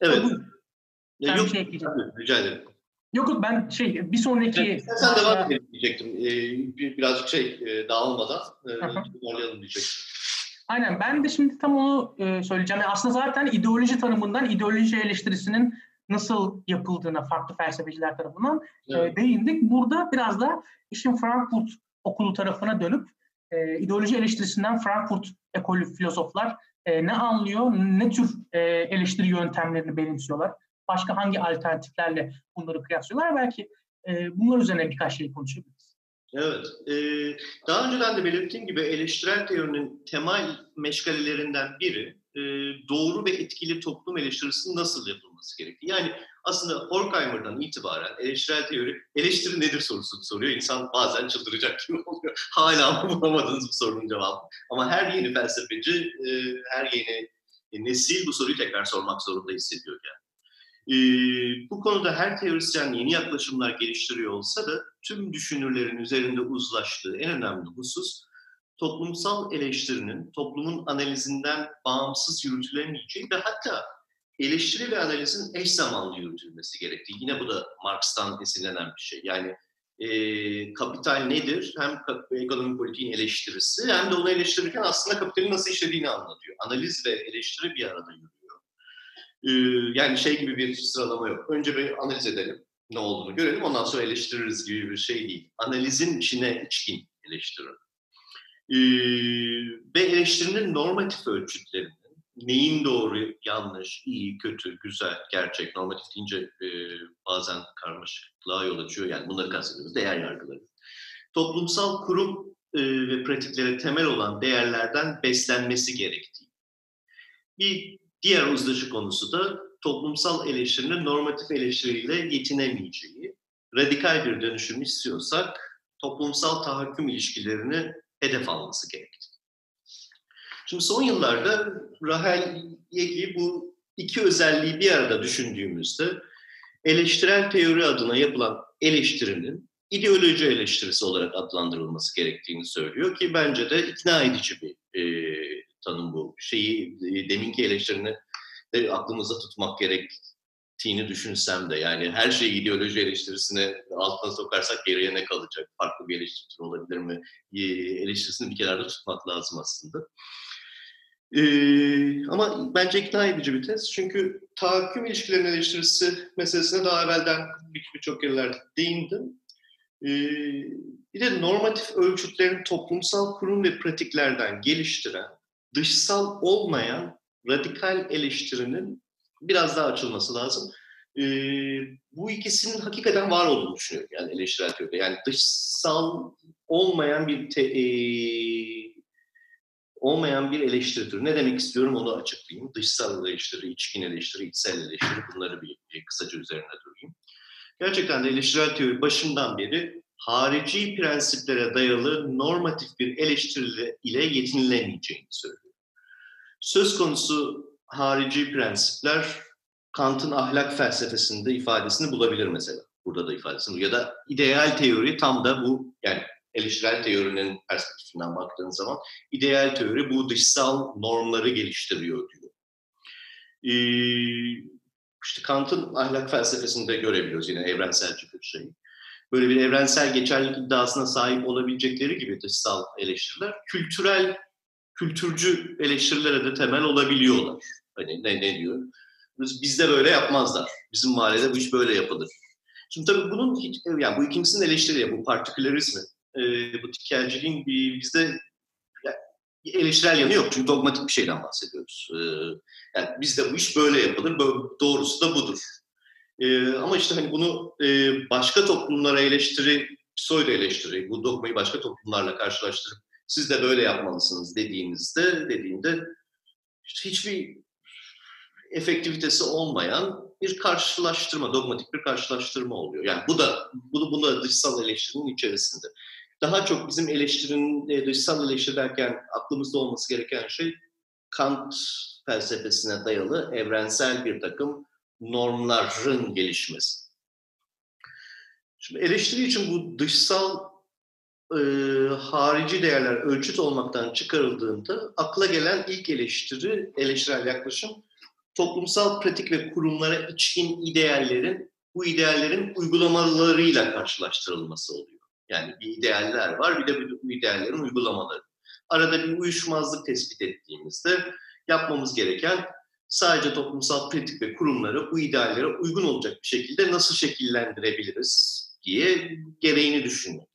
[SPEAKER 2] Evet. Ya, yok, şey rica ederim.
[SPEAKER 1] Yok yok ben şey bir sonraki...
[SPEAKER 2] Sen, sen devam edelim diyecektim. Ee, birazcık şey e, dağılmadan e, toparlayalım diyecektim.
[SPEAKER 1] Aynen ben de şimdi tam onu e, söyleyeceğim. Yani aslında zaten ideoloji tanımından ideoloji eleştirisinin nasıl yapıldığına farklı felsefeciler tarafından e, evet. e, değindik. Burada biraz da işin Frankfurt okulu tarafına dönüp e, ideoloji eleştirisinden Frankfurt ekolü filozoflar e, ne anlıyor, ne tür e, eleştiri yöntemlerini benimsiyorlar başka hangi alternatiflerle bunları kıyaslıyorlar? Belki e, bunlar üzerine birkaç şey konuşabiliriz.
[SPEAKER 2] Evet. E, daha önceden de belirttiğim gibi eleştirel teorinin temel meşgalelerinden biri e, doğru ve etkili toplum eleştirisinin nasıl yapılması gerektiği. Yani aslında Horkheimer'dan itibaren eleştirel teori eleştiri nedir sorusunu soruyor. İnsan bazen çıldıracak gibi oluyor. Hala bulamadığınız bu sorunun cevabı. Ama her yeni felsefeci, e, her yeni nesil bu soruyu tekrar sormak zorunda hissediyor yani. E, bu konuda her teorisyen yeni yaklaşımlar geliştiriyor olsa da tüm düşünürlerin üzerinde uzlaştığı en önemli husus toplumsal eleştirinin toplumun analizinden bağımsız yürütülemeyeceği ve hatta eleştiri ve analizin eş zamanlı yürütülmesi gerektiği. Yine bu da Marx'tan esinlenen bir şey. Yani e, kapital nedir? Hem ekonomi politiğin eleştirisi hem de onu eleştirirken aslında kapitalin nasıl işlediğini anlatıyor. Analiz ve eleştiri bir arada yürüyor. Ee, yani şey gibi bir sıralama yok. Önce bir analiz edelim, ne olduğunu görelim, ondan sonra eleştiririz gibi bir şey değil. Analizin içine içkin eleştirin. Ee, ve eleştirinin normatif ölçütlerinin, neyin doğru, yanlış, iyi, kötü, güzel, gerçek, normatif deyince e, bazen karmaşıklığa yol açıyor. Yani bunları kastediyoruz, değer yargıları. Toplumsal kurum e, ve pratiklere temel olan değerlerden beslenmesi gerektiği. Bir Diğer uzlaşı konusu da toplumsal eleştirinin normatif eleştiriyle yetinemeyeceği. Radikal bir dönüşüm istiyorsak toplumsal tahakküm ilişkilerini hedef alması gerekti. Şimdi son yıllarda Rahel Yegi bu iki özelliği bir arada düşündüğümüzde eleştirel teori adına yapılan eleştirinin ideoloji eleştirisi olarak adlandırılması gerektiğini söylüyor ki bence de ikna edici bir e, tanım bu. Şeyi e, deminki eleştirini de aklımızda tutmak gerektiğini düşünsem de yani her şeyi ideoloji eleştirisine altına sokarsak geriye ne kalacak? Farklı bir eleştiri olabilir mi? E, eleştirisini bir kenarda tutmak lazım aslında. Ee, ama bence ikna edici bir tez. Çünkü tahakküm ilişkilerinin eleştirisi meselesine daha evvelden birçok yerlerde değindim. Ee, bir de normatif ölçütlerin toplumsal kurum ve pratiklerden geliştiren dışsal olmayan radikal eleştirinin biraz daha açılması lazım. E, bu ikisinin hakikaten var olduğunu düşünüyorum yani eleştirel teoride. Yani dışsal olmayan bir te, e, olmayan bir eleştiri türü. Ne demek istiyorum onu açıklayayım. Dışsal eleştiri, içkin eleştiri, içsel eleştiri bunları bir, bir kısaca üzerine durayım. Gerçekten de eleştirel teori başından beri harici prensiplere dayalı normatif bir eleştiri ile yetinilemeyeceğini söylüyor. Söz konusu harici prensipler Kant'ın ahlak felsefesinde ifadesini bulabilir mesela. Burada da ifadesini ya da ideal teori tam da bu yani eleştirel teorinin perspektifinden baktığın zaman ideal teori bu dışsal normları geliştiriyor diyor. Ee, işte Kant'ın ahlak felsefesinde görebiliyoruz yine evrenselci bir şey. Böyle bir evrensel geçerlilik iddiasına sahip olabilecekleri gibi dışsal eleştiriler kültürel kültürcü eleştirilere de temel olabiliyorlar. Hani ne, ne diyor? Bizde böyle yapmazlar. Bizim mahallede bu iş böyle yapılır. Şimdi tabii bunun hiç, yani bu ikincisinin eleştiri, bu partikülerizmi, e, bu tikelciliğin bir, bizde yani, eleştirel yanı yok. Çünkü dogmatik bir şeyden bahsediyoruz. E, yani bizde bu iş böyle yapılır, doğrusu da budur. E, ama işte hani bunu e, başka toplumlara eleştiri, pseudo eleştiri, bu dogmayı başka toplumlarla karşılaştırıp siz de böyle yapmalısınız dediğinizde, dediğinde işte hiçbir efektivitesi olmayan bir karşılaştırma, dogmatik bir karşılaştırma oluyor. Yani bu da bunu buna dışsal eleştirinin içerisinde. Daha çok bizim eleştirinin e, dışsal eleştiri derken aklımızda olması gereken şey Kant felsefesine dayalı evrensel bir takım normların gelişmesi. Şimdi eleştiri için bu dışsal e, harici değerler ölçüt olmaktan çıkarıldığında akla gelen ilk eleştiri, eleştirel yaklaşım toplumsal pratik ve kurumlara içkin ideallerin bu ideallerin uygulamalarıyla karşılaştırılması oluyor. Yani bir idealler var bir de bu ideallerin uygulamaları. Arada bir uyuşmazlık tespit ettiğimizde yapmamız gereken sadece toplumsal pratik ve kurumları bu ideallere uygun olacak bir şekilde nasıl şekillendirebiliriz diye gereğini düşünmek.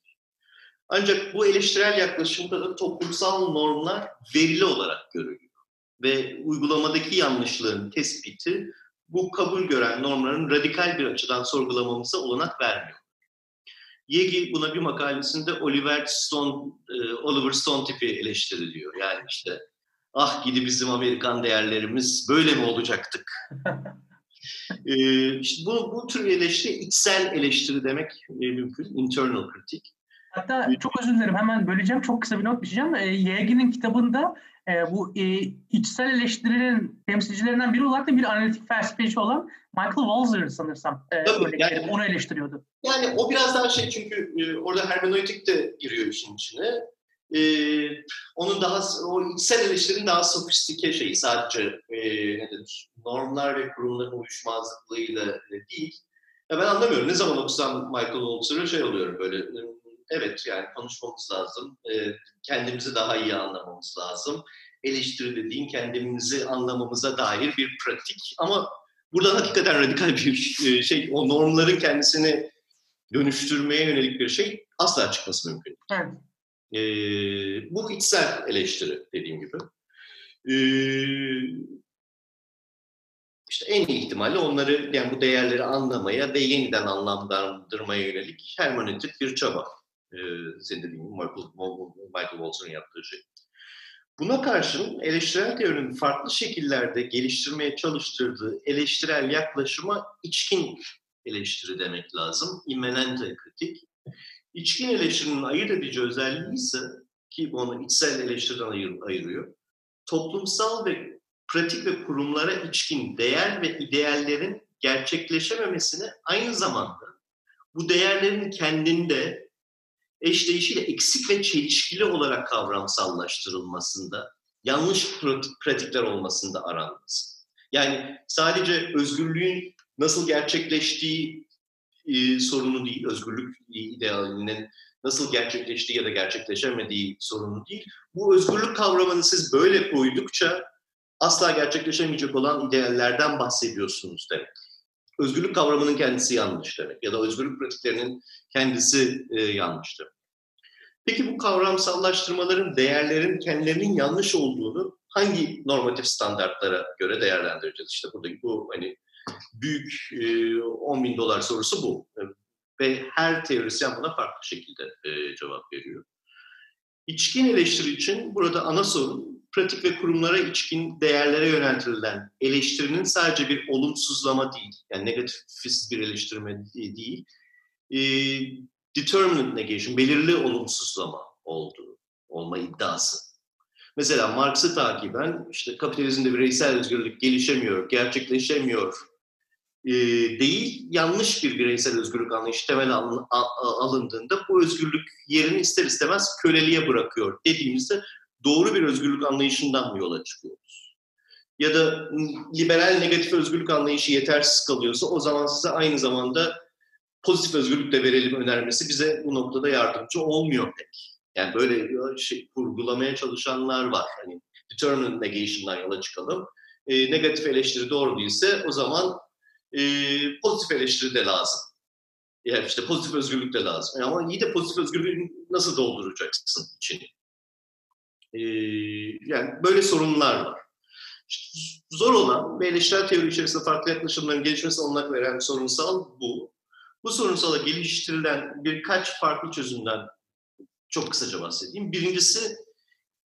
[SPEAKER 2] Ancak bu eleştirel yaklaşımda da toplumsal normlar verili olarak görülüyor ve uygulamadaki yanlışlığın tespiti bu kabul gören normların radikal bir açıdan sorgulamamıza olanak vermiyor. Yegi buna bir makalesinde Oliver Stone, e, Oliver Stone tipi eleştiri diyor. Yani işte ah gidi bizim Amerikan değerlerimiz böyle mi olacaktık? ee, işte bu, bu tür eleştiri içsel eleştiri demek e, mümkün. Internal kritik.
[SPEAKER 1] Hatta çok özür dilerim hemen böleceğim. Çok kısa bir not düşeceğim. E, Yegi'nin kitabında e, bu e, içsel eleştirilerin temsilcilerinden biri olarak da bir analitik felsefeci olan Michael Walzer sanırsam e, Tabii, yani, onu eleştiriyordu.
[SPEAKER 2] Yani o biraz daha şey çünkü e, orada hermeneutik de giriyor işin içine. E, onun daha o içsel eleştirinin daha sofistike şeyi sadece e, nedir normlar ve kurumların uyuşmazlıklığıyla değil. Ya ben anlamıyorum. Ne zaman okusam Michael Walzer'ı şey oluyorum böyle evet yani konuşmamız lazım. E, kendimizi daha iyi anlamamız lazım. Eleştiri dediğin kendimizi anlamamıza dair bir pratik. Ama burada hakikaten radikal bir e, şey, o normların kendisini dönüştürmeye yönelik bir şey asla çıkması mümkün. Evet. E, bu içsel eleştiri dediğim gibi. E, işte en iyi ihtimalle onları yani bu değerleri anlamaya ve yeniden anlamlandırmaya yönelik hermeneutik bir çaba e, senin dediğin Michael, Michael Walzer'ın yaptığı şey. Buna karşın eleştirel teorinin farklı şekillerde geliştirmeye çalıştırdığı eleştirel yaklaşıma içkin eleştiri demek lazım. Immanente kritik. İçkin eleştirinin ayırt edici özelliği ise ki onu içsel eleştiriden ayır, ayırıyor. Toplumsal ve pratik ve kurumlara içkin değer ve ideallerin gerçekleşememesini aynı zamanda bu değerlerin kendinde eşleyişiyle eksik ve çelişkili olarak kavramsallaştırılmasında, yanlış pratikler olmasında aranması. Yani sadece özgürlüğün nasıl gerçekleştiği e, sorunu değil, özgürlük idealinin nasıl gerçekleştiği ya da gerçekleşemediği sorunu değil. Bu özgürlük kavramını siz böyle koydukça asla gerçekleşemeyecek olan ideallerden bahsediyorsunuz demek özgürlük kavramının kendisi yanlış demek ya da özgürlük pratiklerinin kendisi e, yanlış. Peki bu kavramsallaştırmaların değerlerin kendilerinin yanlış olduğunu hangi normatif standartlara göre değerlendireceğiz? İşte buradaki bu hani büyük e, 10 bin dolar sorusu bu. Ve her teorisyen buna farklı şekilde e, cevap veriyor. İçkin eleştiri için burada ana sorun pratik ve kurumlara içkin değerlere yöneltilen eleştirinin sadece bir olumsuzlama değil, yani negatifist bir eleştirme değil, e, determinant negation, belirli olumsuzlama olduğu, olma iddiası. Mesela Marx'ı takiben işte kapitalizmde bireysel özgürlük gelişemiyor, gerçekleşemiyor e, değil, yanlış bir bireysel özgürlük anlayışı temel alındığında bu özgürlük yerini ister istemez köleliğe bırakıyor dediğimizde doğru bir özgürlük anlayışından mı yola çıkıyoruz? Ya da liberal negatif özgürlük anlayışı yetersiz kalıyorsa o zaman size aynı zamanda pozitif özgürlük de verelim önermesi bize bu noktada yardımcı olmuyor pek. Yani böyle şey kurgulamaya çalışanlar var. Hani determinant negation'dan yola çıkalım. E, negatif eleştiri doğru değilse o zaman e, pozitif eleştiri de lazım Yani işte pozitif özgürlük de lazım. Ama iyi de pozitif özgürlüğü nasıl dolduracaksın içini? Ee, yani böyle sorunlar var. İşte zor olan ve eleştirel teori içerisinde farklı yaklaşımların gelişmesi olanak veren sorunsal bu. Bu sorunsala geliştirilen birkaç farklı çözümden çok kısaca bahsedeyim. Birincisi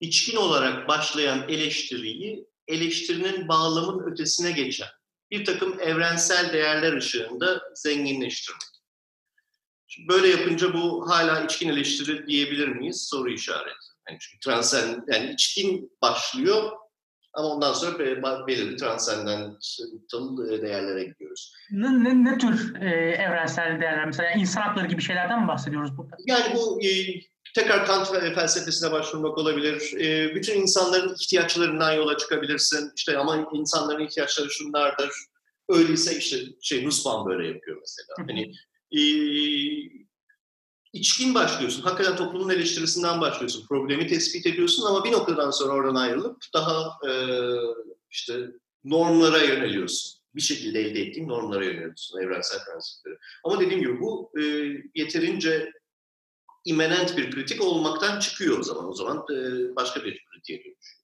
[SPEAKER 2] içkin olarak başlayan eleştiriyi eleştirinin bağlamın ötesine geçen bir takım evrensel değerler ışığında zenginleştirmek. Şimdi böyle yapınca bu hala içkin eleştiri diyebilir miyiz? Soru işareti. Yani çünkü transen, yani içkin başlıyor ama ondan sonra belirli transendental değerlere gidiyoruz.
[SPEAKER 1] Ne, ne, ne tür e, evrensel değerler? Mesela insan hakları gibi şeylerden mi bahsediyoruz burada?
[SPEAKER 2] Yani bu e, tekrar Kant felsefesine başvurmak olabilir. E, bütün insanların ihtiyaçlarından yola çıkabilirsin. İşte ama insanların ihtiyaçları şunlardır. Öyleyse işte şey Nussbaum böyle yapıyor mesela. Hani e, içkin başlıyorsun. Hakikaten toplumun eleştirisinden başlıyorsun. Problemi tespit ediyorsun ama bir noktadan sonra oradan ayrılıp daha e, işte normlara yöneliyorsun. Bir şekilde elde ettiğin normlara yöneliyorsun. Evrensel prensipleri. Ama dediğim gibi bu e, yeterince imanent bir kritik olmaktan çıkıyor o zaman. O zaman e, başka bir kritiğe dönüşüyor.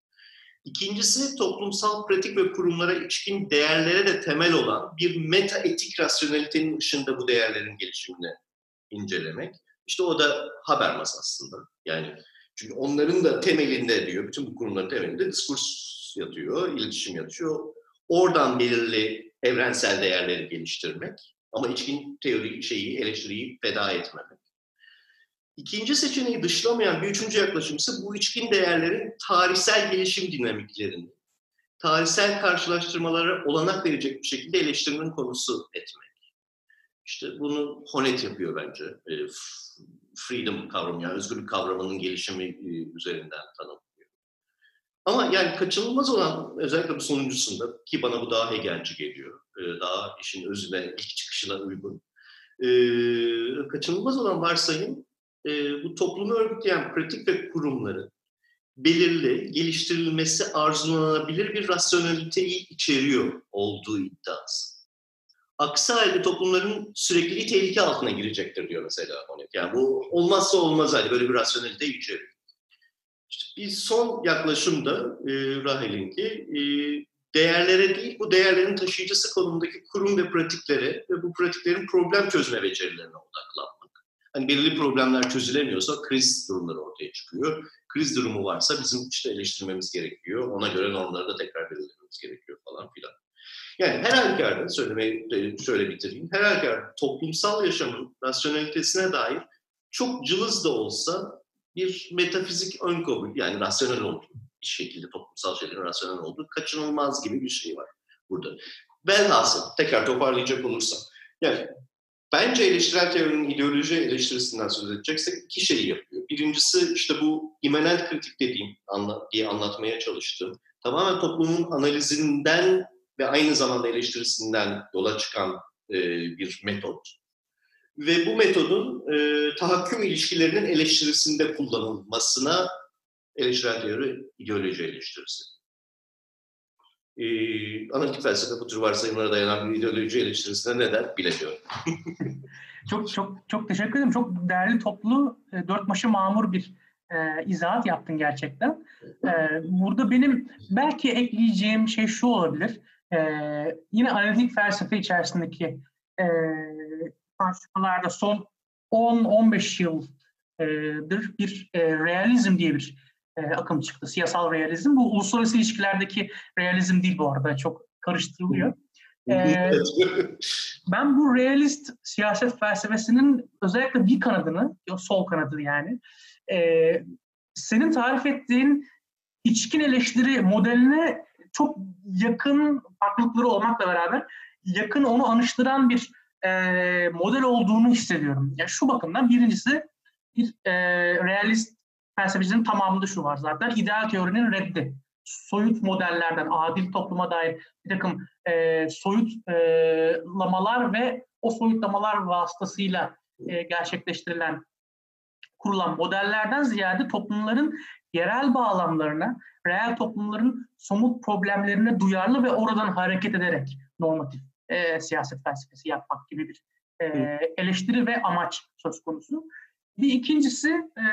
[SPEAKER 2] İkincisi toplumsal pratik ve kurumlara içkin değerlere de temel olan bir meta etik rasyonelitenin ışığında bu değerlerin gelişimini incelemek. İşte o da Habermas aslında. Yani çünkü onların da temelinde diyor, bütün bu kurumların temelinde diskurs yatıyor, iletişim yatıyor. Oradan belirli evrensel değerleri geliştirmek ama içkin teori şeyi, eleştiriyi feda etmemek. İkinci seçeneği dışlamayan bir üçüncü yaklaşım ise bu içkin değerlerin tarihsel gelişim dinamiklerini, tarihsel karşılaştırmalara olanak verecek bir şekilde eleştirmenin konusu etmek. İşte bunu Honet yapıyor bence. E, freedom kavramı yani özgürlük kavramının gelişimi e, üzerinden tanımlıyor. Ama yani kaçınılmaz olan özellikle bu sonuncusunda ki bana bu daha Hegelci geliyor. E, daha işin özüne, ilk çıkışına uygun. Kaçınılmaz olan varsayım bu toplumu örgütleyen pratik ve kurumların belirli, geliştirilmesi arzulanabilir bir rasyoneliteyi içeriyor olduğu iddiası. Aksi halde toplumların sürekli tehlike altına girecektir diyor mesela Honet. Yani bu olmazsa olmaz hali böyle bir rasyonelite içeriyor. İşte bir son yaklaşım da e, Rahel'inki e, değerlere değil bu değerlerin taşıyıcısı konumundaki kurum ve pratiklere ve bu pratiklerin problem çözme becerilerine odaklanmak. Hani belirli problemler çözülemiyorsa kriz durumları ortaya çıkıyor. Kriz durumu varsa bizim işte eleştirmemiz gerekiyor. Ona göre normları da tekrar belirlememiz gerekiyor falan filan. Yani her halükarda söylemeyi şöyle bitireyim. Her halükarda toplumsal yaşamın rasyonelitesine dair çok cılız da olsa bir metafizik ön kabul yani rasyonel olduğu bir şekilde toplumsal şeylerin rasyonel olduğu kaçınılmaz gibi bir şey var burada. Velhasıl tekrar toparlayacak olursam yani bence eleştirel teorinin ideoloji eleştirisinden söz edeceksek iki şeyi yapıyor. Birincisi işte bu imanent kritik dediğim anla, diye anlatmaya çalıştığım tamamen toplumun analizinden ve aynı zamanda eleştirisinden yola çıkan e, bir metot. Ve bu metodun e, tahakküm ilişkilerinin eleştirisinde kullanılmasına eleştirel teori ideoloji eleştirisi. E, analitik felsefe bu tür varsayımlara dayanan bir ideoloji eleştirisine ne der bilemiyorum.
[SPEAKER 1] çok çok çok teşekkür ederim. Çok değerli toplu, e, dört başı mamur bir e, izahat yaptın gerçekten. E, burada benim belki ekleyeceğim şey şu olabilir. E, yine analitik felsefe içerisindeki e, tartışmalarda son 10-15 yıldır bir e, realizm diye bir e, akım çıktı. Siyasal realizm. Bu uluslararası ilişkilerdeki realizm değil bu arada. Çok karıştırılıyor. Ee, ben bu realist siyaset felsefesinin özellikle bir kanadını, sol kanadı yani, e, senin tarif ettiğin içkin eleştiri modeline çok yakın farklılıkları olmakla beraber yakın onu anıştıran bir e, model olduğunu hissediyorum. Yani şu bakımdan birincisi bir e, realist felsefecinin tamamında şu var zaten. ideal teorinin reddi. Soyut modellerden, adil topluma dair bir takım e, soyutlamalar ve o soyutlamalar vasıtasıyla e, gerçekleştirilen kurulan modellerden ziyade toplumların yerel bağlamlarına, reel toplumların somut problemlerine duyarlı ve oradan hareket ederek normatif e, siyaset felsefesi yapmak gibi bir e, eleştiri ve amaç söz konusu. Bir ikincisi e,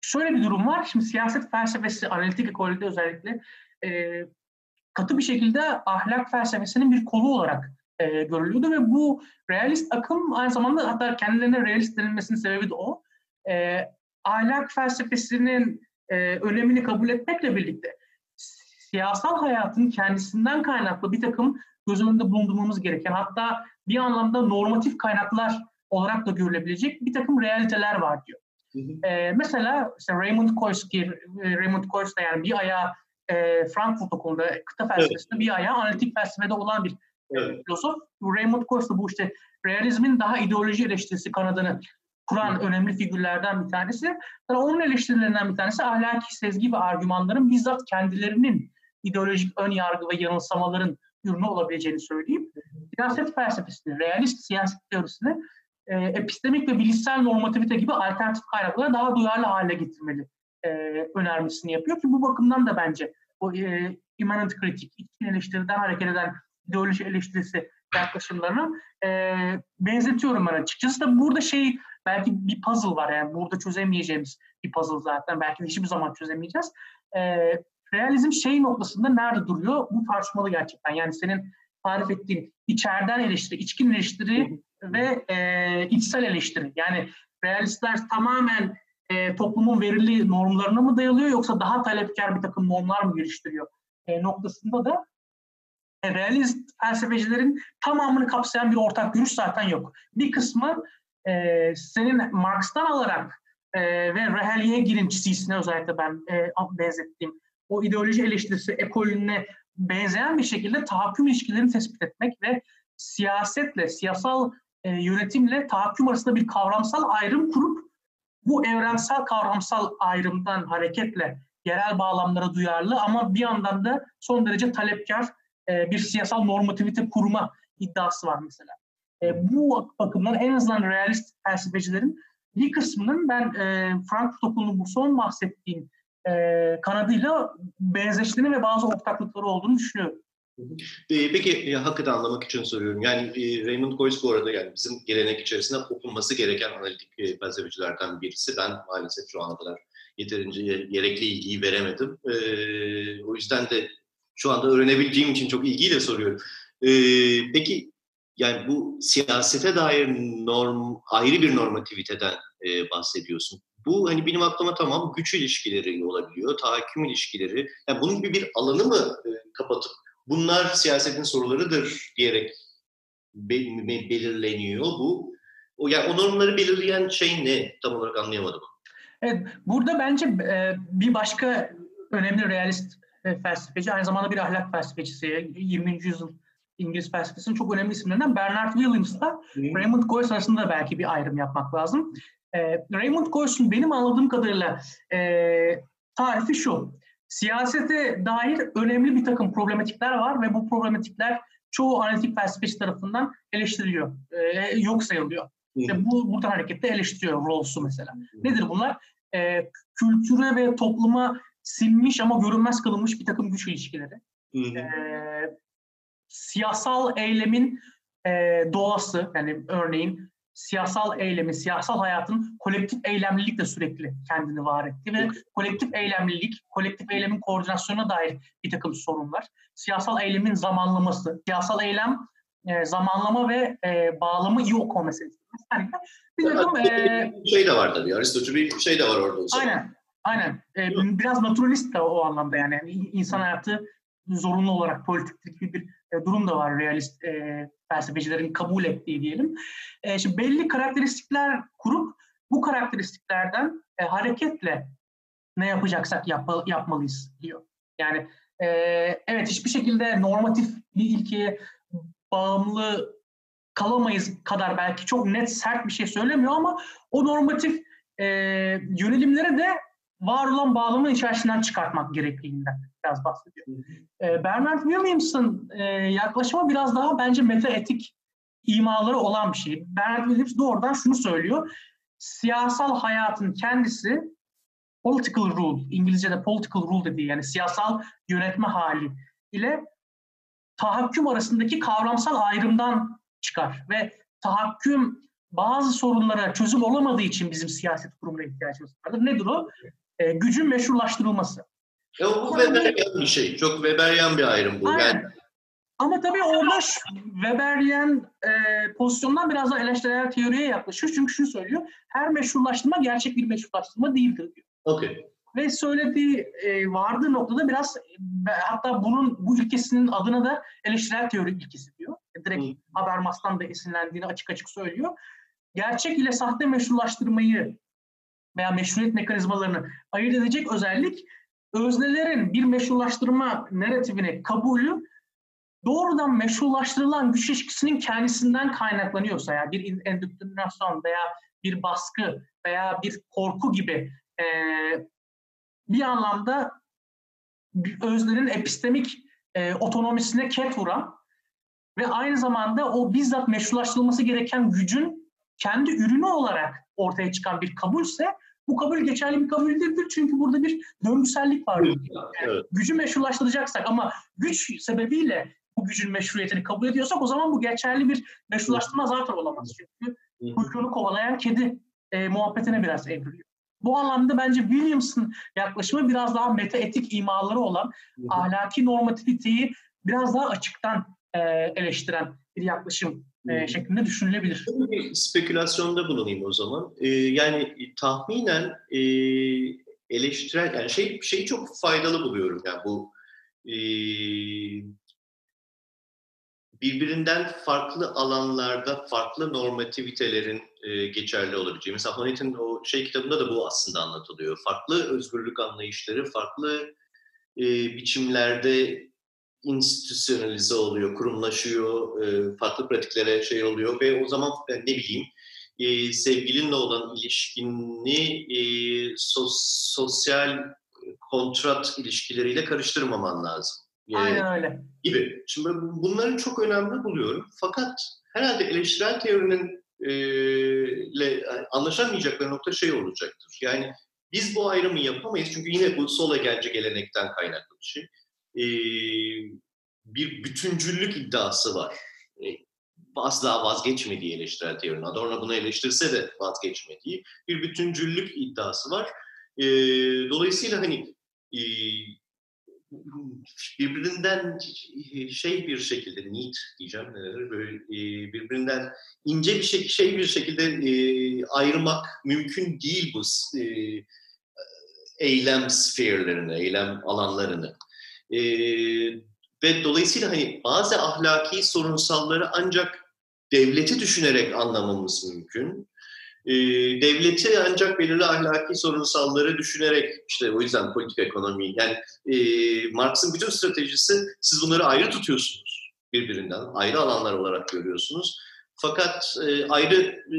[SPEAKER 1] şöyle bir durum var. Şimdi siyaset felsefesi, analitik ekolde özellikle e, katı bir şekilde ahlak felsefesinin bir kolu olarak e, görülüyordu ve bu realist akım aynı zamanda hatta kendilerine realist denilmesinin sebebi de o. E, ahlak felsefesinin e, önemini kabul etmekle birlikte siyasal hayatın kendisinden kaynaklı bir takım göz önünde bulundurmamız gereken hatta bir anlamda normatif kaynaklar olarak da görülebilecek bir takım realiteler var diyor. E, mesela işte Raymond Koyski, Raymond Koyski yani bir ayağı e, Frankfurt Okulu'nda kıta felsefesinde evet. bir ayağı analitik felsefede olan bir evet. filozof. Raymond Koyski bu işte realizmin daha ideoloji eleştirisi kanadını kuran hı. önemli figürlerden bir tanesi. Yani onun eleştirilerinden bir tanesi ahlaki sezgi ve argümanların bizzat kendilerinin ideolojik ön yargı ve yanılsamaların ürünü olabileceğini söyleyeyim. Siyaset felsefesini, realist siyaset teorisini e, epistemik ve bilişsel normativite gibi alternatif kaynaklara daha duyarlı hale getirmeli e, önermesini yapıyor ki bu bakımdan da bence o e, immanent kritik, içkin eleştiriden hareket eden ideoloji eleştirisi yaklaşımlarını e, benzetiyorum ben açıkçası da burada şey belki bir puzzle var yani burada çözemeyeceğimiz bir puzzle zaten belki hiçbir zaman çözemeyeceğiz. E, realizm şey noktasında nerede duruyor? Bu tartışmalı gerçekten. Yani senin tarif ettiğin içeriden eleştiri, içkin eleştiri ve e, içsel eleştiri. Yani realistler tamamen e, toplumun verili normlarına mı dayalıyor yoksa daha talepkar bir takım normlar mı geliştiriyor e, noktasında da e, realist felsefecilerin tamamını kapsayan bir ortak görüş zaten yok. Bir kısmı e, senin Marx'tan alarak e, ve Rehelyegirin çizgisine özellikle ben e, benzettiğim o ideoloji eleştirisi ekolüne benzeyen bir şekilde tahakküm ilişkilerini tespit etmek ve siyasetle, siyasal e, yönetimle tahakküm arasında bir kavramsal ayrım kurup bu evrensel kavramsal ayrımdan hareketle yerel bağlamlara duyarlı ama bir yandan da son derece talepkar e, bir siyasal normativite kurma iddiası var mesela. E, bu bakımdan en azından realist felsefecilerin bir kısmının ben e, Frankfurt Okulu'nun bu son bahsettiğim e, kanadıyla benzeştiğini ve bazı ortaklıkları olduğunu düşünüyorum.
[SPEAKER 2] Peki e, hakikaten anlamak için soruyorum. Yani e, Raymond Joyce bu arada yani bizim gelenek içerisinde okunması gereken analitik e, felsefecilerden birisi. Ben maalesef şu ana kadar yeterince gerekli ilgiyi veremedim. E, o yüzden de şu anda öğrenebildiğim için çok ilgiyle soruyorum. E, peki yani bu siyasete dair norm ayrı bir normativiteden bahsediyorsun. Bu hani benim aklıma tamam güç ilişkileri olabiliyor, tahakküm ilişkileri. Yani bunun gibi bir alanı mı kapatıp bunlar siyasetin sorularıdır diyerek belirleniyor bu. O yani o normları belirleyen şey ne? Tam olarak anlayamadım.
[SPEAKER 1] Evet, burada bence e, bir başka önemli realist e, felsefeci, aynı zamanda bir ahlak felsefecisi, 20. yüzyıl İngiliz felsefesinin çok önemli isimlerinden Bernard Williams'la Raymond Joyce arasında belki bir ayrım yapmak lazım. E, Raymond Joyce'un benim anladığım kadarıyla tarifi şu. Siyasete dair önemli bir takım problematikler var ve bu problematikler çoğu analitik felsefeci tarafından eleştiriliyor, e, yok sayılıyor. İşte bu buradan hareketle eleştiriyor Rawls'u mesela. Nedir bunlar? E, kültüre ve topluma sinmiş ama görünmez kılınmış bir takım güç ilişkileri. E, siyasal eylemin e, doğası, yani örneğin siyasal eylemin, siyasal hayatın kolektif eylemlilikle sürekli kendini var etti ve kolektif eylemlilik, kolektif eylemin koordinasyonuna dair bir takım sorunlar. Siyasal eylemin zamanlaması, siyasal eylem e, zamanlama ve e, bağlamı iyi okuma meselesi. Yani
[SPEAKER 2] bir takım, e, şey de var tabii, Aristocu bir şey de var orada.
[SPEAKER 1] Aynen, aynen. E, biraz naturalist de o anlamda yani. yani insan hayatı zorunlu olarak politiklik bir e, durum da var realist e, felsefecilerin kabul ettiği diyelim. E, şimdi belli karakteristikler kurup bu karakteristiklerden e, hareketle ne yapacaksak yap, yapmalıyız diyor. Yani e, evet hiçbir şekilde normatif bir ilkeye bağımlı kalamayız kadar belki çok net sert bir şey söylemiyor ama o normatif e, yönelimlere de var olan bağlamın içerisinden çıkartmak gerekliliğinden biraz bahsediyor. E, Bernard Williams'ın e, yaklaşımı biraz daha bence metaetik imaları olan bir şey. Bernard Williams doğrudan şunu söylüyor. Siyasal hayatın kendisi political rule, İngilizce'de political rule dediği yani siyasal yönetme hali ile tahakküm arasındaki kavramsal ayrımdan çıkar ve tahakküm bazı sorunlara çözüm olamadığı için bizim siyaset kurumuna ihtiyacımız vardır. Nedir o? E, gücün meşrulaştırılması.
[SPEAKER 2] Ya bu Weberyan bir şey. Çok Weberyan bir ayrım bu.
[SPEAKER 1] Aynen.
[SPEAKER 2] Yani
[SPEAKER 1] Ama tabii orada Weberyen e, pozisyondan biraz daha eleştirel teoriye yaklaşıyor. Çünkü şunu söylüyor, her meşrulaştırma gerçek bir meşrulaştırma değildir diyor.
[SPEAKER 2] Okay.
[SPEAKER 1] Ve söylediği e, vardığı noktada biraz e, hatta bunun bu ilkesinin adına da eleştirel teori ilkesi diyor. Direkt hmm. Habermas'tan da esinlendiğini açık açık söylüyor. Gerçek ile sahte meşrulaştırmayı veya meşruiyet mekanizmalarını ayırt edecek özellik öznelerin bir meşrulaştırma narratifini kabulü doğrudan meşrulaştırılan güç ilişkisinin kendisinden kaynaklanıyorsa yani bir endüktrinasyon veya bir baskı veya bir korku gibi e, bir anlamda öznenin epistemik e, otonomisine ket vuran ve aynı zamanda o bizzat meşrulaştırılması gereken gücün kendi ürünü olarak ortaya çıkan bir kabulse bu kabul geçerli bir kabul değildir. Çünkü burada bir döngüsellik var. Yani evet. Gücü meşrulaştıracaksak ama güç sebebiyle bu gücün meşruiyetini kabul ediyorsak o zaman bu geçerli bir meşrulaştırma zaten olamaz. Çünkü kuyruğunu kovalayan kedi e, muhabbetine biraz evriliyor. Bu anlamda bence Williams'ın yaklaşımı biraz daha metaetik imaları olan ahlaki normativiteyi biraz daha açıktan e, eleştiren bir yaklaşım e, şeklinde düşünülebilir.
[SPEAKER 2] Bir spekülasyonda bulunayım o zaman. E, yani tahminen e, eleştirel, yani şey şeyi çok faydalı buluyorum yani bu e, birbirinden farklı alanlarda farklı normativitelerin e, geçerli olabileceği. Mesela Honet'in o şey kitabında da bu aslında anlatılıyor. Farklı özgürlük anlayışları, farklı e, biçimlerde institusyonalize oluyor, kurumlaşıyor, e, farklı pratiklere şey oluyor ve o zaman ne bileyim e, sevgilinle olan ilişkini e, sos, sosyal kontrat ilişkileriyle karıştırmaman lazım.
[SPEAKER 1] Aynen öyle.
[SPEAKER 2] Gibi. Şimdi bunları çok önemli buluyorum. Fakat herhalde eleştirel teorinin e, ile anlaşamayacakları nokta şey olacaktır. Yani biz bu ayrımı yapamayız çünkü yine bu sol egelci gelenekten kaynaklı bir şey. E, bir bütüncüllük iddiası var. E, asla vazgeçmediği eleştirel teorinin. Adorno bunu eleştirse de vazgeçmediği bir bütüncüllük iddiası var. E, dolayısıyla hani e, birbirinden şey bir şekilde neat diyeceğim böyle birbirinden ince bir şey, şey bir şekilde ayırmak mümkün değil bu eylem sferlerini, eylem alanlarını. Ve dolayısıyla hani bazı ahlaki sorunsalları ancak devleti düşünerek anlamamız mümkün e, devleti ancak belirli ahlaki sorunsalları düşünerek işte o yüzden politik ekonomi yani e, Marx'ın bütün stratejisi siz bunları ayrı tutuyorsunuz birbirinden ayrı alanlar olarak görüyorsunuz. Fakat e, ayrı e,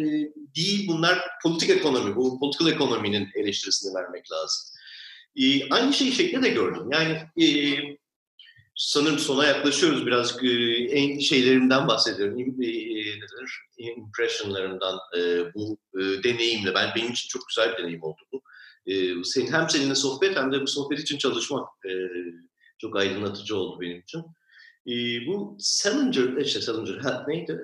[SPEAKER 2] değil bunlar politik ekonomi, bu political ekonominin eleştirisini vermek lazım. E, aynı şeyi şekilde de gördüm. Yani e, sanırım sona yaklaşıyoruz biraz e, en şeylerimden bahsediyorum. E, nedir? Impressionlarımdan e, bu deneyimle. Ben benim için çok güzel bir deneyim oldu bu. Senin, hem seninle sohbet hem de bu sohbet için çalışmak çok aydınlatıcı oldu benim için. Bu Salinger, işte Salinger, neydi?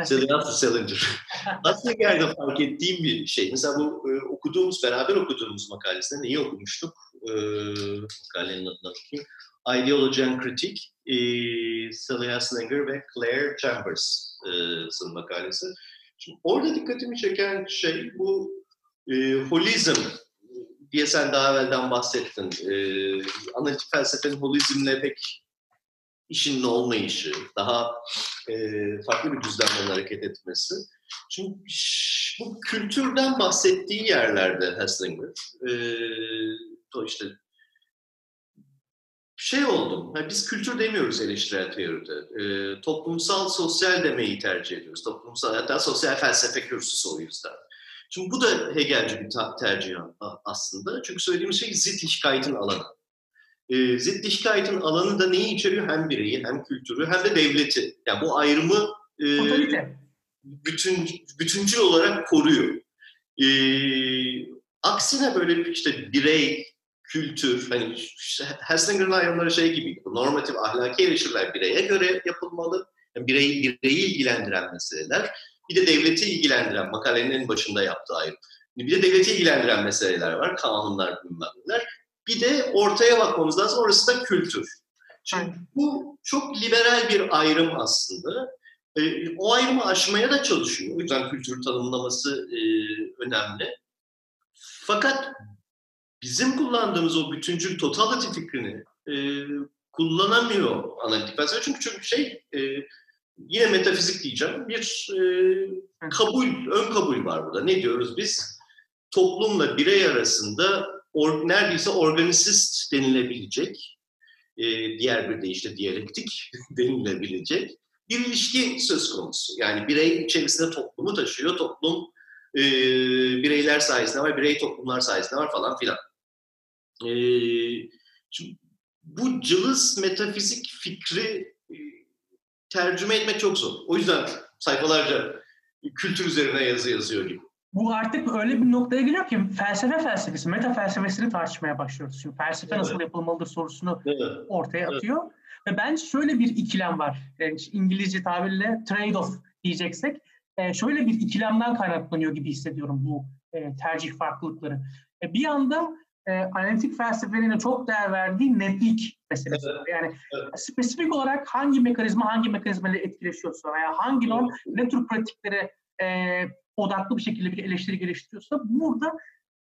[SPEAKER 2] Huslinger. Salinger, Salinger. Huslinger'de fark ettiğim bir şey. Mesela bu okuduğumuz, beraber okuduğumuz makalesinde neyi okumuştuk? Makalenin adına bakayım. Ideology and Critique, e, Celia Slinger ve Claire Chambers'ın makalesi. Şimdi orada dikkatimi çeken şey bu e, holizm diye sen daha evvelden bahsettin. E, analitik felsefenin holizmle pek işinin olmayışı, daha e, farklı bir düzlemden hareket etmesi. Şimdi bu kültürden bahsettiği yerlerde Hesslinger, e, işte şey oldum. Yani biz kültür demiyoruz eleştirel teoride. E, toplumsal sosyal demeyi tercih ediyoruz. Toplumsal hatta sosyal felsefe kürsüsü o yüzden. Şimdi bu da Hegelci bir tercih aslında. Çünkü söylediğimiz şey zıt şikayetin alanı. E, zıt şikayetin alanı da neyi içeriyor? Hem bireyi, hem kültürü, hem de devleti. Yani bu ayrımı e, bütün bütüncül olarak koruyor. E, aksine böyle işte birey, kültür, hani Heslinger'ın ayrımları şey gibi, normatif ahlaki eleştiriler bireye göre yapılmalı. Yani bireyi, bireyi ilgilendiren meseleler. Bir de devleti ilgilendiren, makalenin en başında yaptığı ayrım. Bir de devleti ilgilendiren meseleler var, kanunlar bilmem neler. Bir de ortaya bakmamız lazım, orası da kültür. Şimdi bu çok liberal bir ayrım aslında. E, o ayrımı aşmaya da çalışıyor. O yüzden kültür tanımlaması e, önemli. Fakat bizim kullandığımız o bütüncül totality fikrini e, kullanamıyor analitik felsefe. Çünkü çünkü şey e, yine metafizik diyeceğim. Bir e, kabul, ön kabul var burada. Ne diyoruz biz? Toplumla birey arasında or, neredeyse organisist denilebilecek, e, diğer bir deyişle diyalektik denilebilecek bir ilişki söz konusu. Yani birey içerisinde toplumu taşıyor, toplum e, bireyler sayesinde var, birey toplumlar sayesinde var falan filan. E, şimdi bu cılız metafizik fikri e, tercüme etmek çok zor. O yüzden sayfalarca kültür üzerine yazı yazıyor gibi.
[SPEAKER 1] Bu artık öyle bir noktaya geliyor ki felsefe felsefesi, meta felsefesini tartışmaya başlıyoruz. Şimdi felsefe evet. nasıl yapılmalıdır sorusunu evet. ortaya atıyor. Evet. Ve ben şöyle bir ikilem var. Yani İngilizce tabirle trade-off diyeceksek. E, şöyle bir ikilemden kaynaklanıyor gibi hissediyorum bu e, tercih farklılıkları. E, bir yandan e, analitik felsefenin çok değer verdiği netlik meselesi. Evet. Yani evet. spesifik olarak hangi mekanizma hangi mekanizmayla etkileşiyorsa veya hangi norm ne tür pratiklere e, odaklı bir şekilde bir eleştiri geliştiriyorsa burada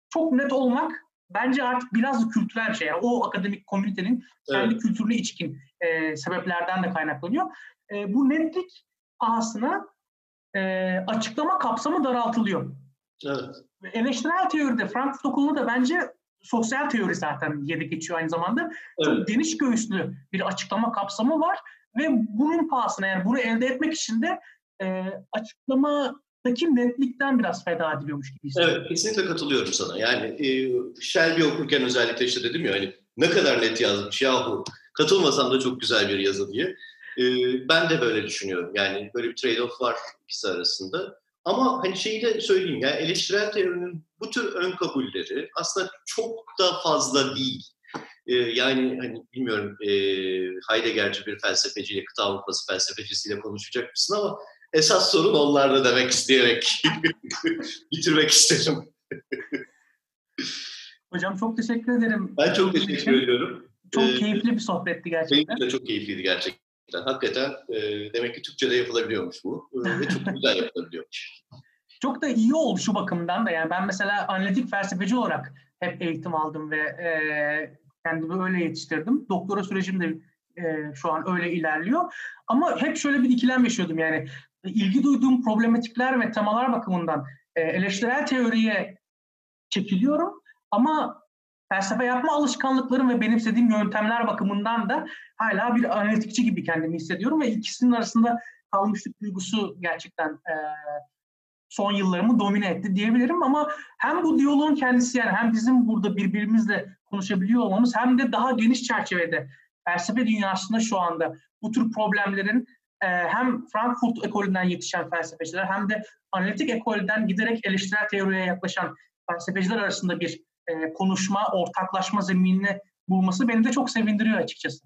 [SPEAKER 1] çok net olmak bence artık biraz kültürel şey. Yani o akademik komünitenin kendi evet. kültürüne içkin e, sebeplerden de kaynaklanıyor. E, bu netlik pahasına e, açıklama kapsamı daraltılıyor.
[SPEAKER 2] Evet.
[SPEAKER 1] Eleştirel teoride Frankfurt Okulu'nda da bence sosyal teori zaten yedi geçiyor aynı zamanda. Evet. Çok geniş göğüslü bir açıklama kapsamı var ve bunun pahasına yani bunu elde etmek için de e, açıklamadaki netlikten biraz feda ediliyormuş gibi
[SPEAKER 2] hissediyorum. Evet kesinlikle katılıyorum sana. Yani e, Shelby okurken özellikle işte dedim ya hani ne kadar net yazmış yahu katılmasam da çok güzel bir yazı diye. E, ben de böyle düşünüyorum. Yani böyle bir trade-off var ikisi arasında. Ama hani şeyi de söyleyeyim yani eleştirel teorinin bu tür ön kabulleri aslında çok da fazla değil. Ee, yani hani bilmiyorum e, Heidegger'ci bir felsefeciyle, kıta Avrupası felsefecisiyle konuşacak mısın ama esas sorun onlarda demek isteyerek bitirmek isterim.
[SPEAKER 1] Hocam çok teşekkür ederim.
[SPEAKER 2] Ben çok teşekkür ediyorum.
[SPEAKER 1] Çok ee, keyifli bir sohbetti gerçekten.
[SPEAKER 2] Benim de çok keyifliydi gerçekten. Hakikaten e, demek ki Türkçe'de yapılabiliyormuş bu e, ve çok güzel yapılabiliyormuş.
[SPEAKER 1] Çok da iyi oldu şu bakımdan da yani ben mesela analitik felsefeci olarak hep eğitim aldım ve e, kendimi öyle yetiştirdim. Doktora sürecim de e, şu an öyle ilerliyor. Ama hep şöyle bir ikilem yaşıyordum yani ilgi duyduğum problematikler ve temalar bakımından e, eleştirel teoriye çekiliyorum. Ama felsefe yapma alışkanlıklarım ve benimsediğim yöntemler bakımından da hala bir analitikçi gibi kendimi hissediyorum ve ikisinin arasında kalmışlık duygusu gerçekten e, son yıllarımı domine etti diyebilirim. Ama hem bu diyaloğun kendisi yani hem bizim burada birbirimizle konuşabiliyor olmamız hem de daha geniş çerçevede felsefe dünyasında şu anda bu tür problemlerin e, hem Frankfurt ekolünden yetişen felsefeciler hem de analitik ekolden giderek eleştirel teoriye yaklaşan felsefeciler arasında bir e, konuşma, ortaklaşma zeminini bulması beni de çok sevindiriyor açıkçası.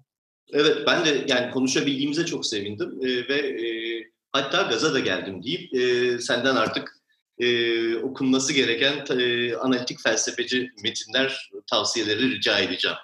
[SPEAKER 2] Evet ben de yani konuşabildiğimize çok sevindim e, ve e, hatta gaza da geldim deyip e, senden artık e, okunması gereken e, analitik felsefeci metinler tavsiyeleri rica edeceğim.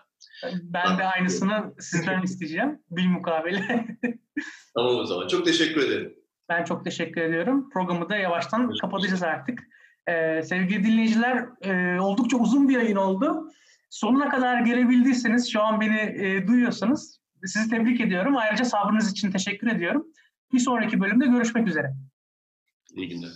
[SPEAKER 1] Ben de aynısını sizden isteyeceğim. Bil mukabele.
[SPEAKER 2] tamam o zaman. Çok teşekkür ederim.
[SPEAKER 1] Ben çok teşekkür ediyorum. Programı da yavaştan kapatacağız artık. Ee, sevgili dinleyiciler, e, oldukça uzun bir yayın oldu. Sonuna kadar gelebildiyseniz, şu an beni e, duyuyorsanız sizi tebrik ediyorum. Ayrıca sabrınız için teşekkür ediyorum. Bir sonraki bölümde görüşmek üzere.
[SPEAKER 2] İyi günler.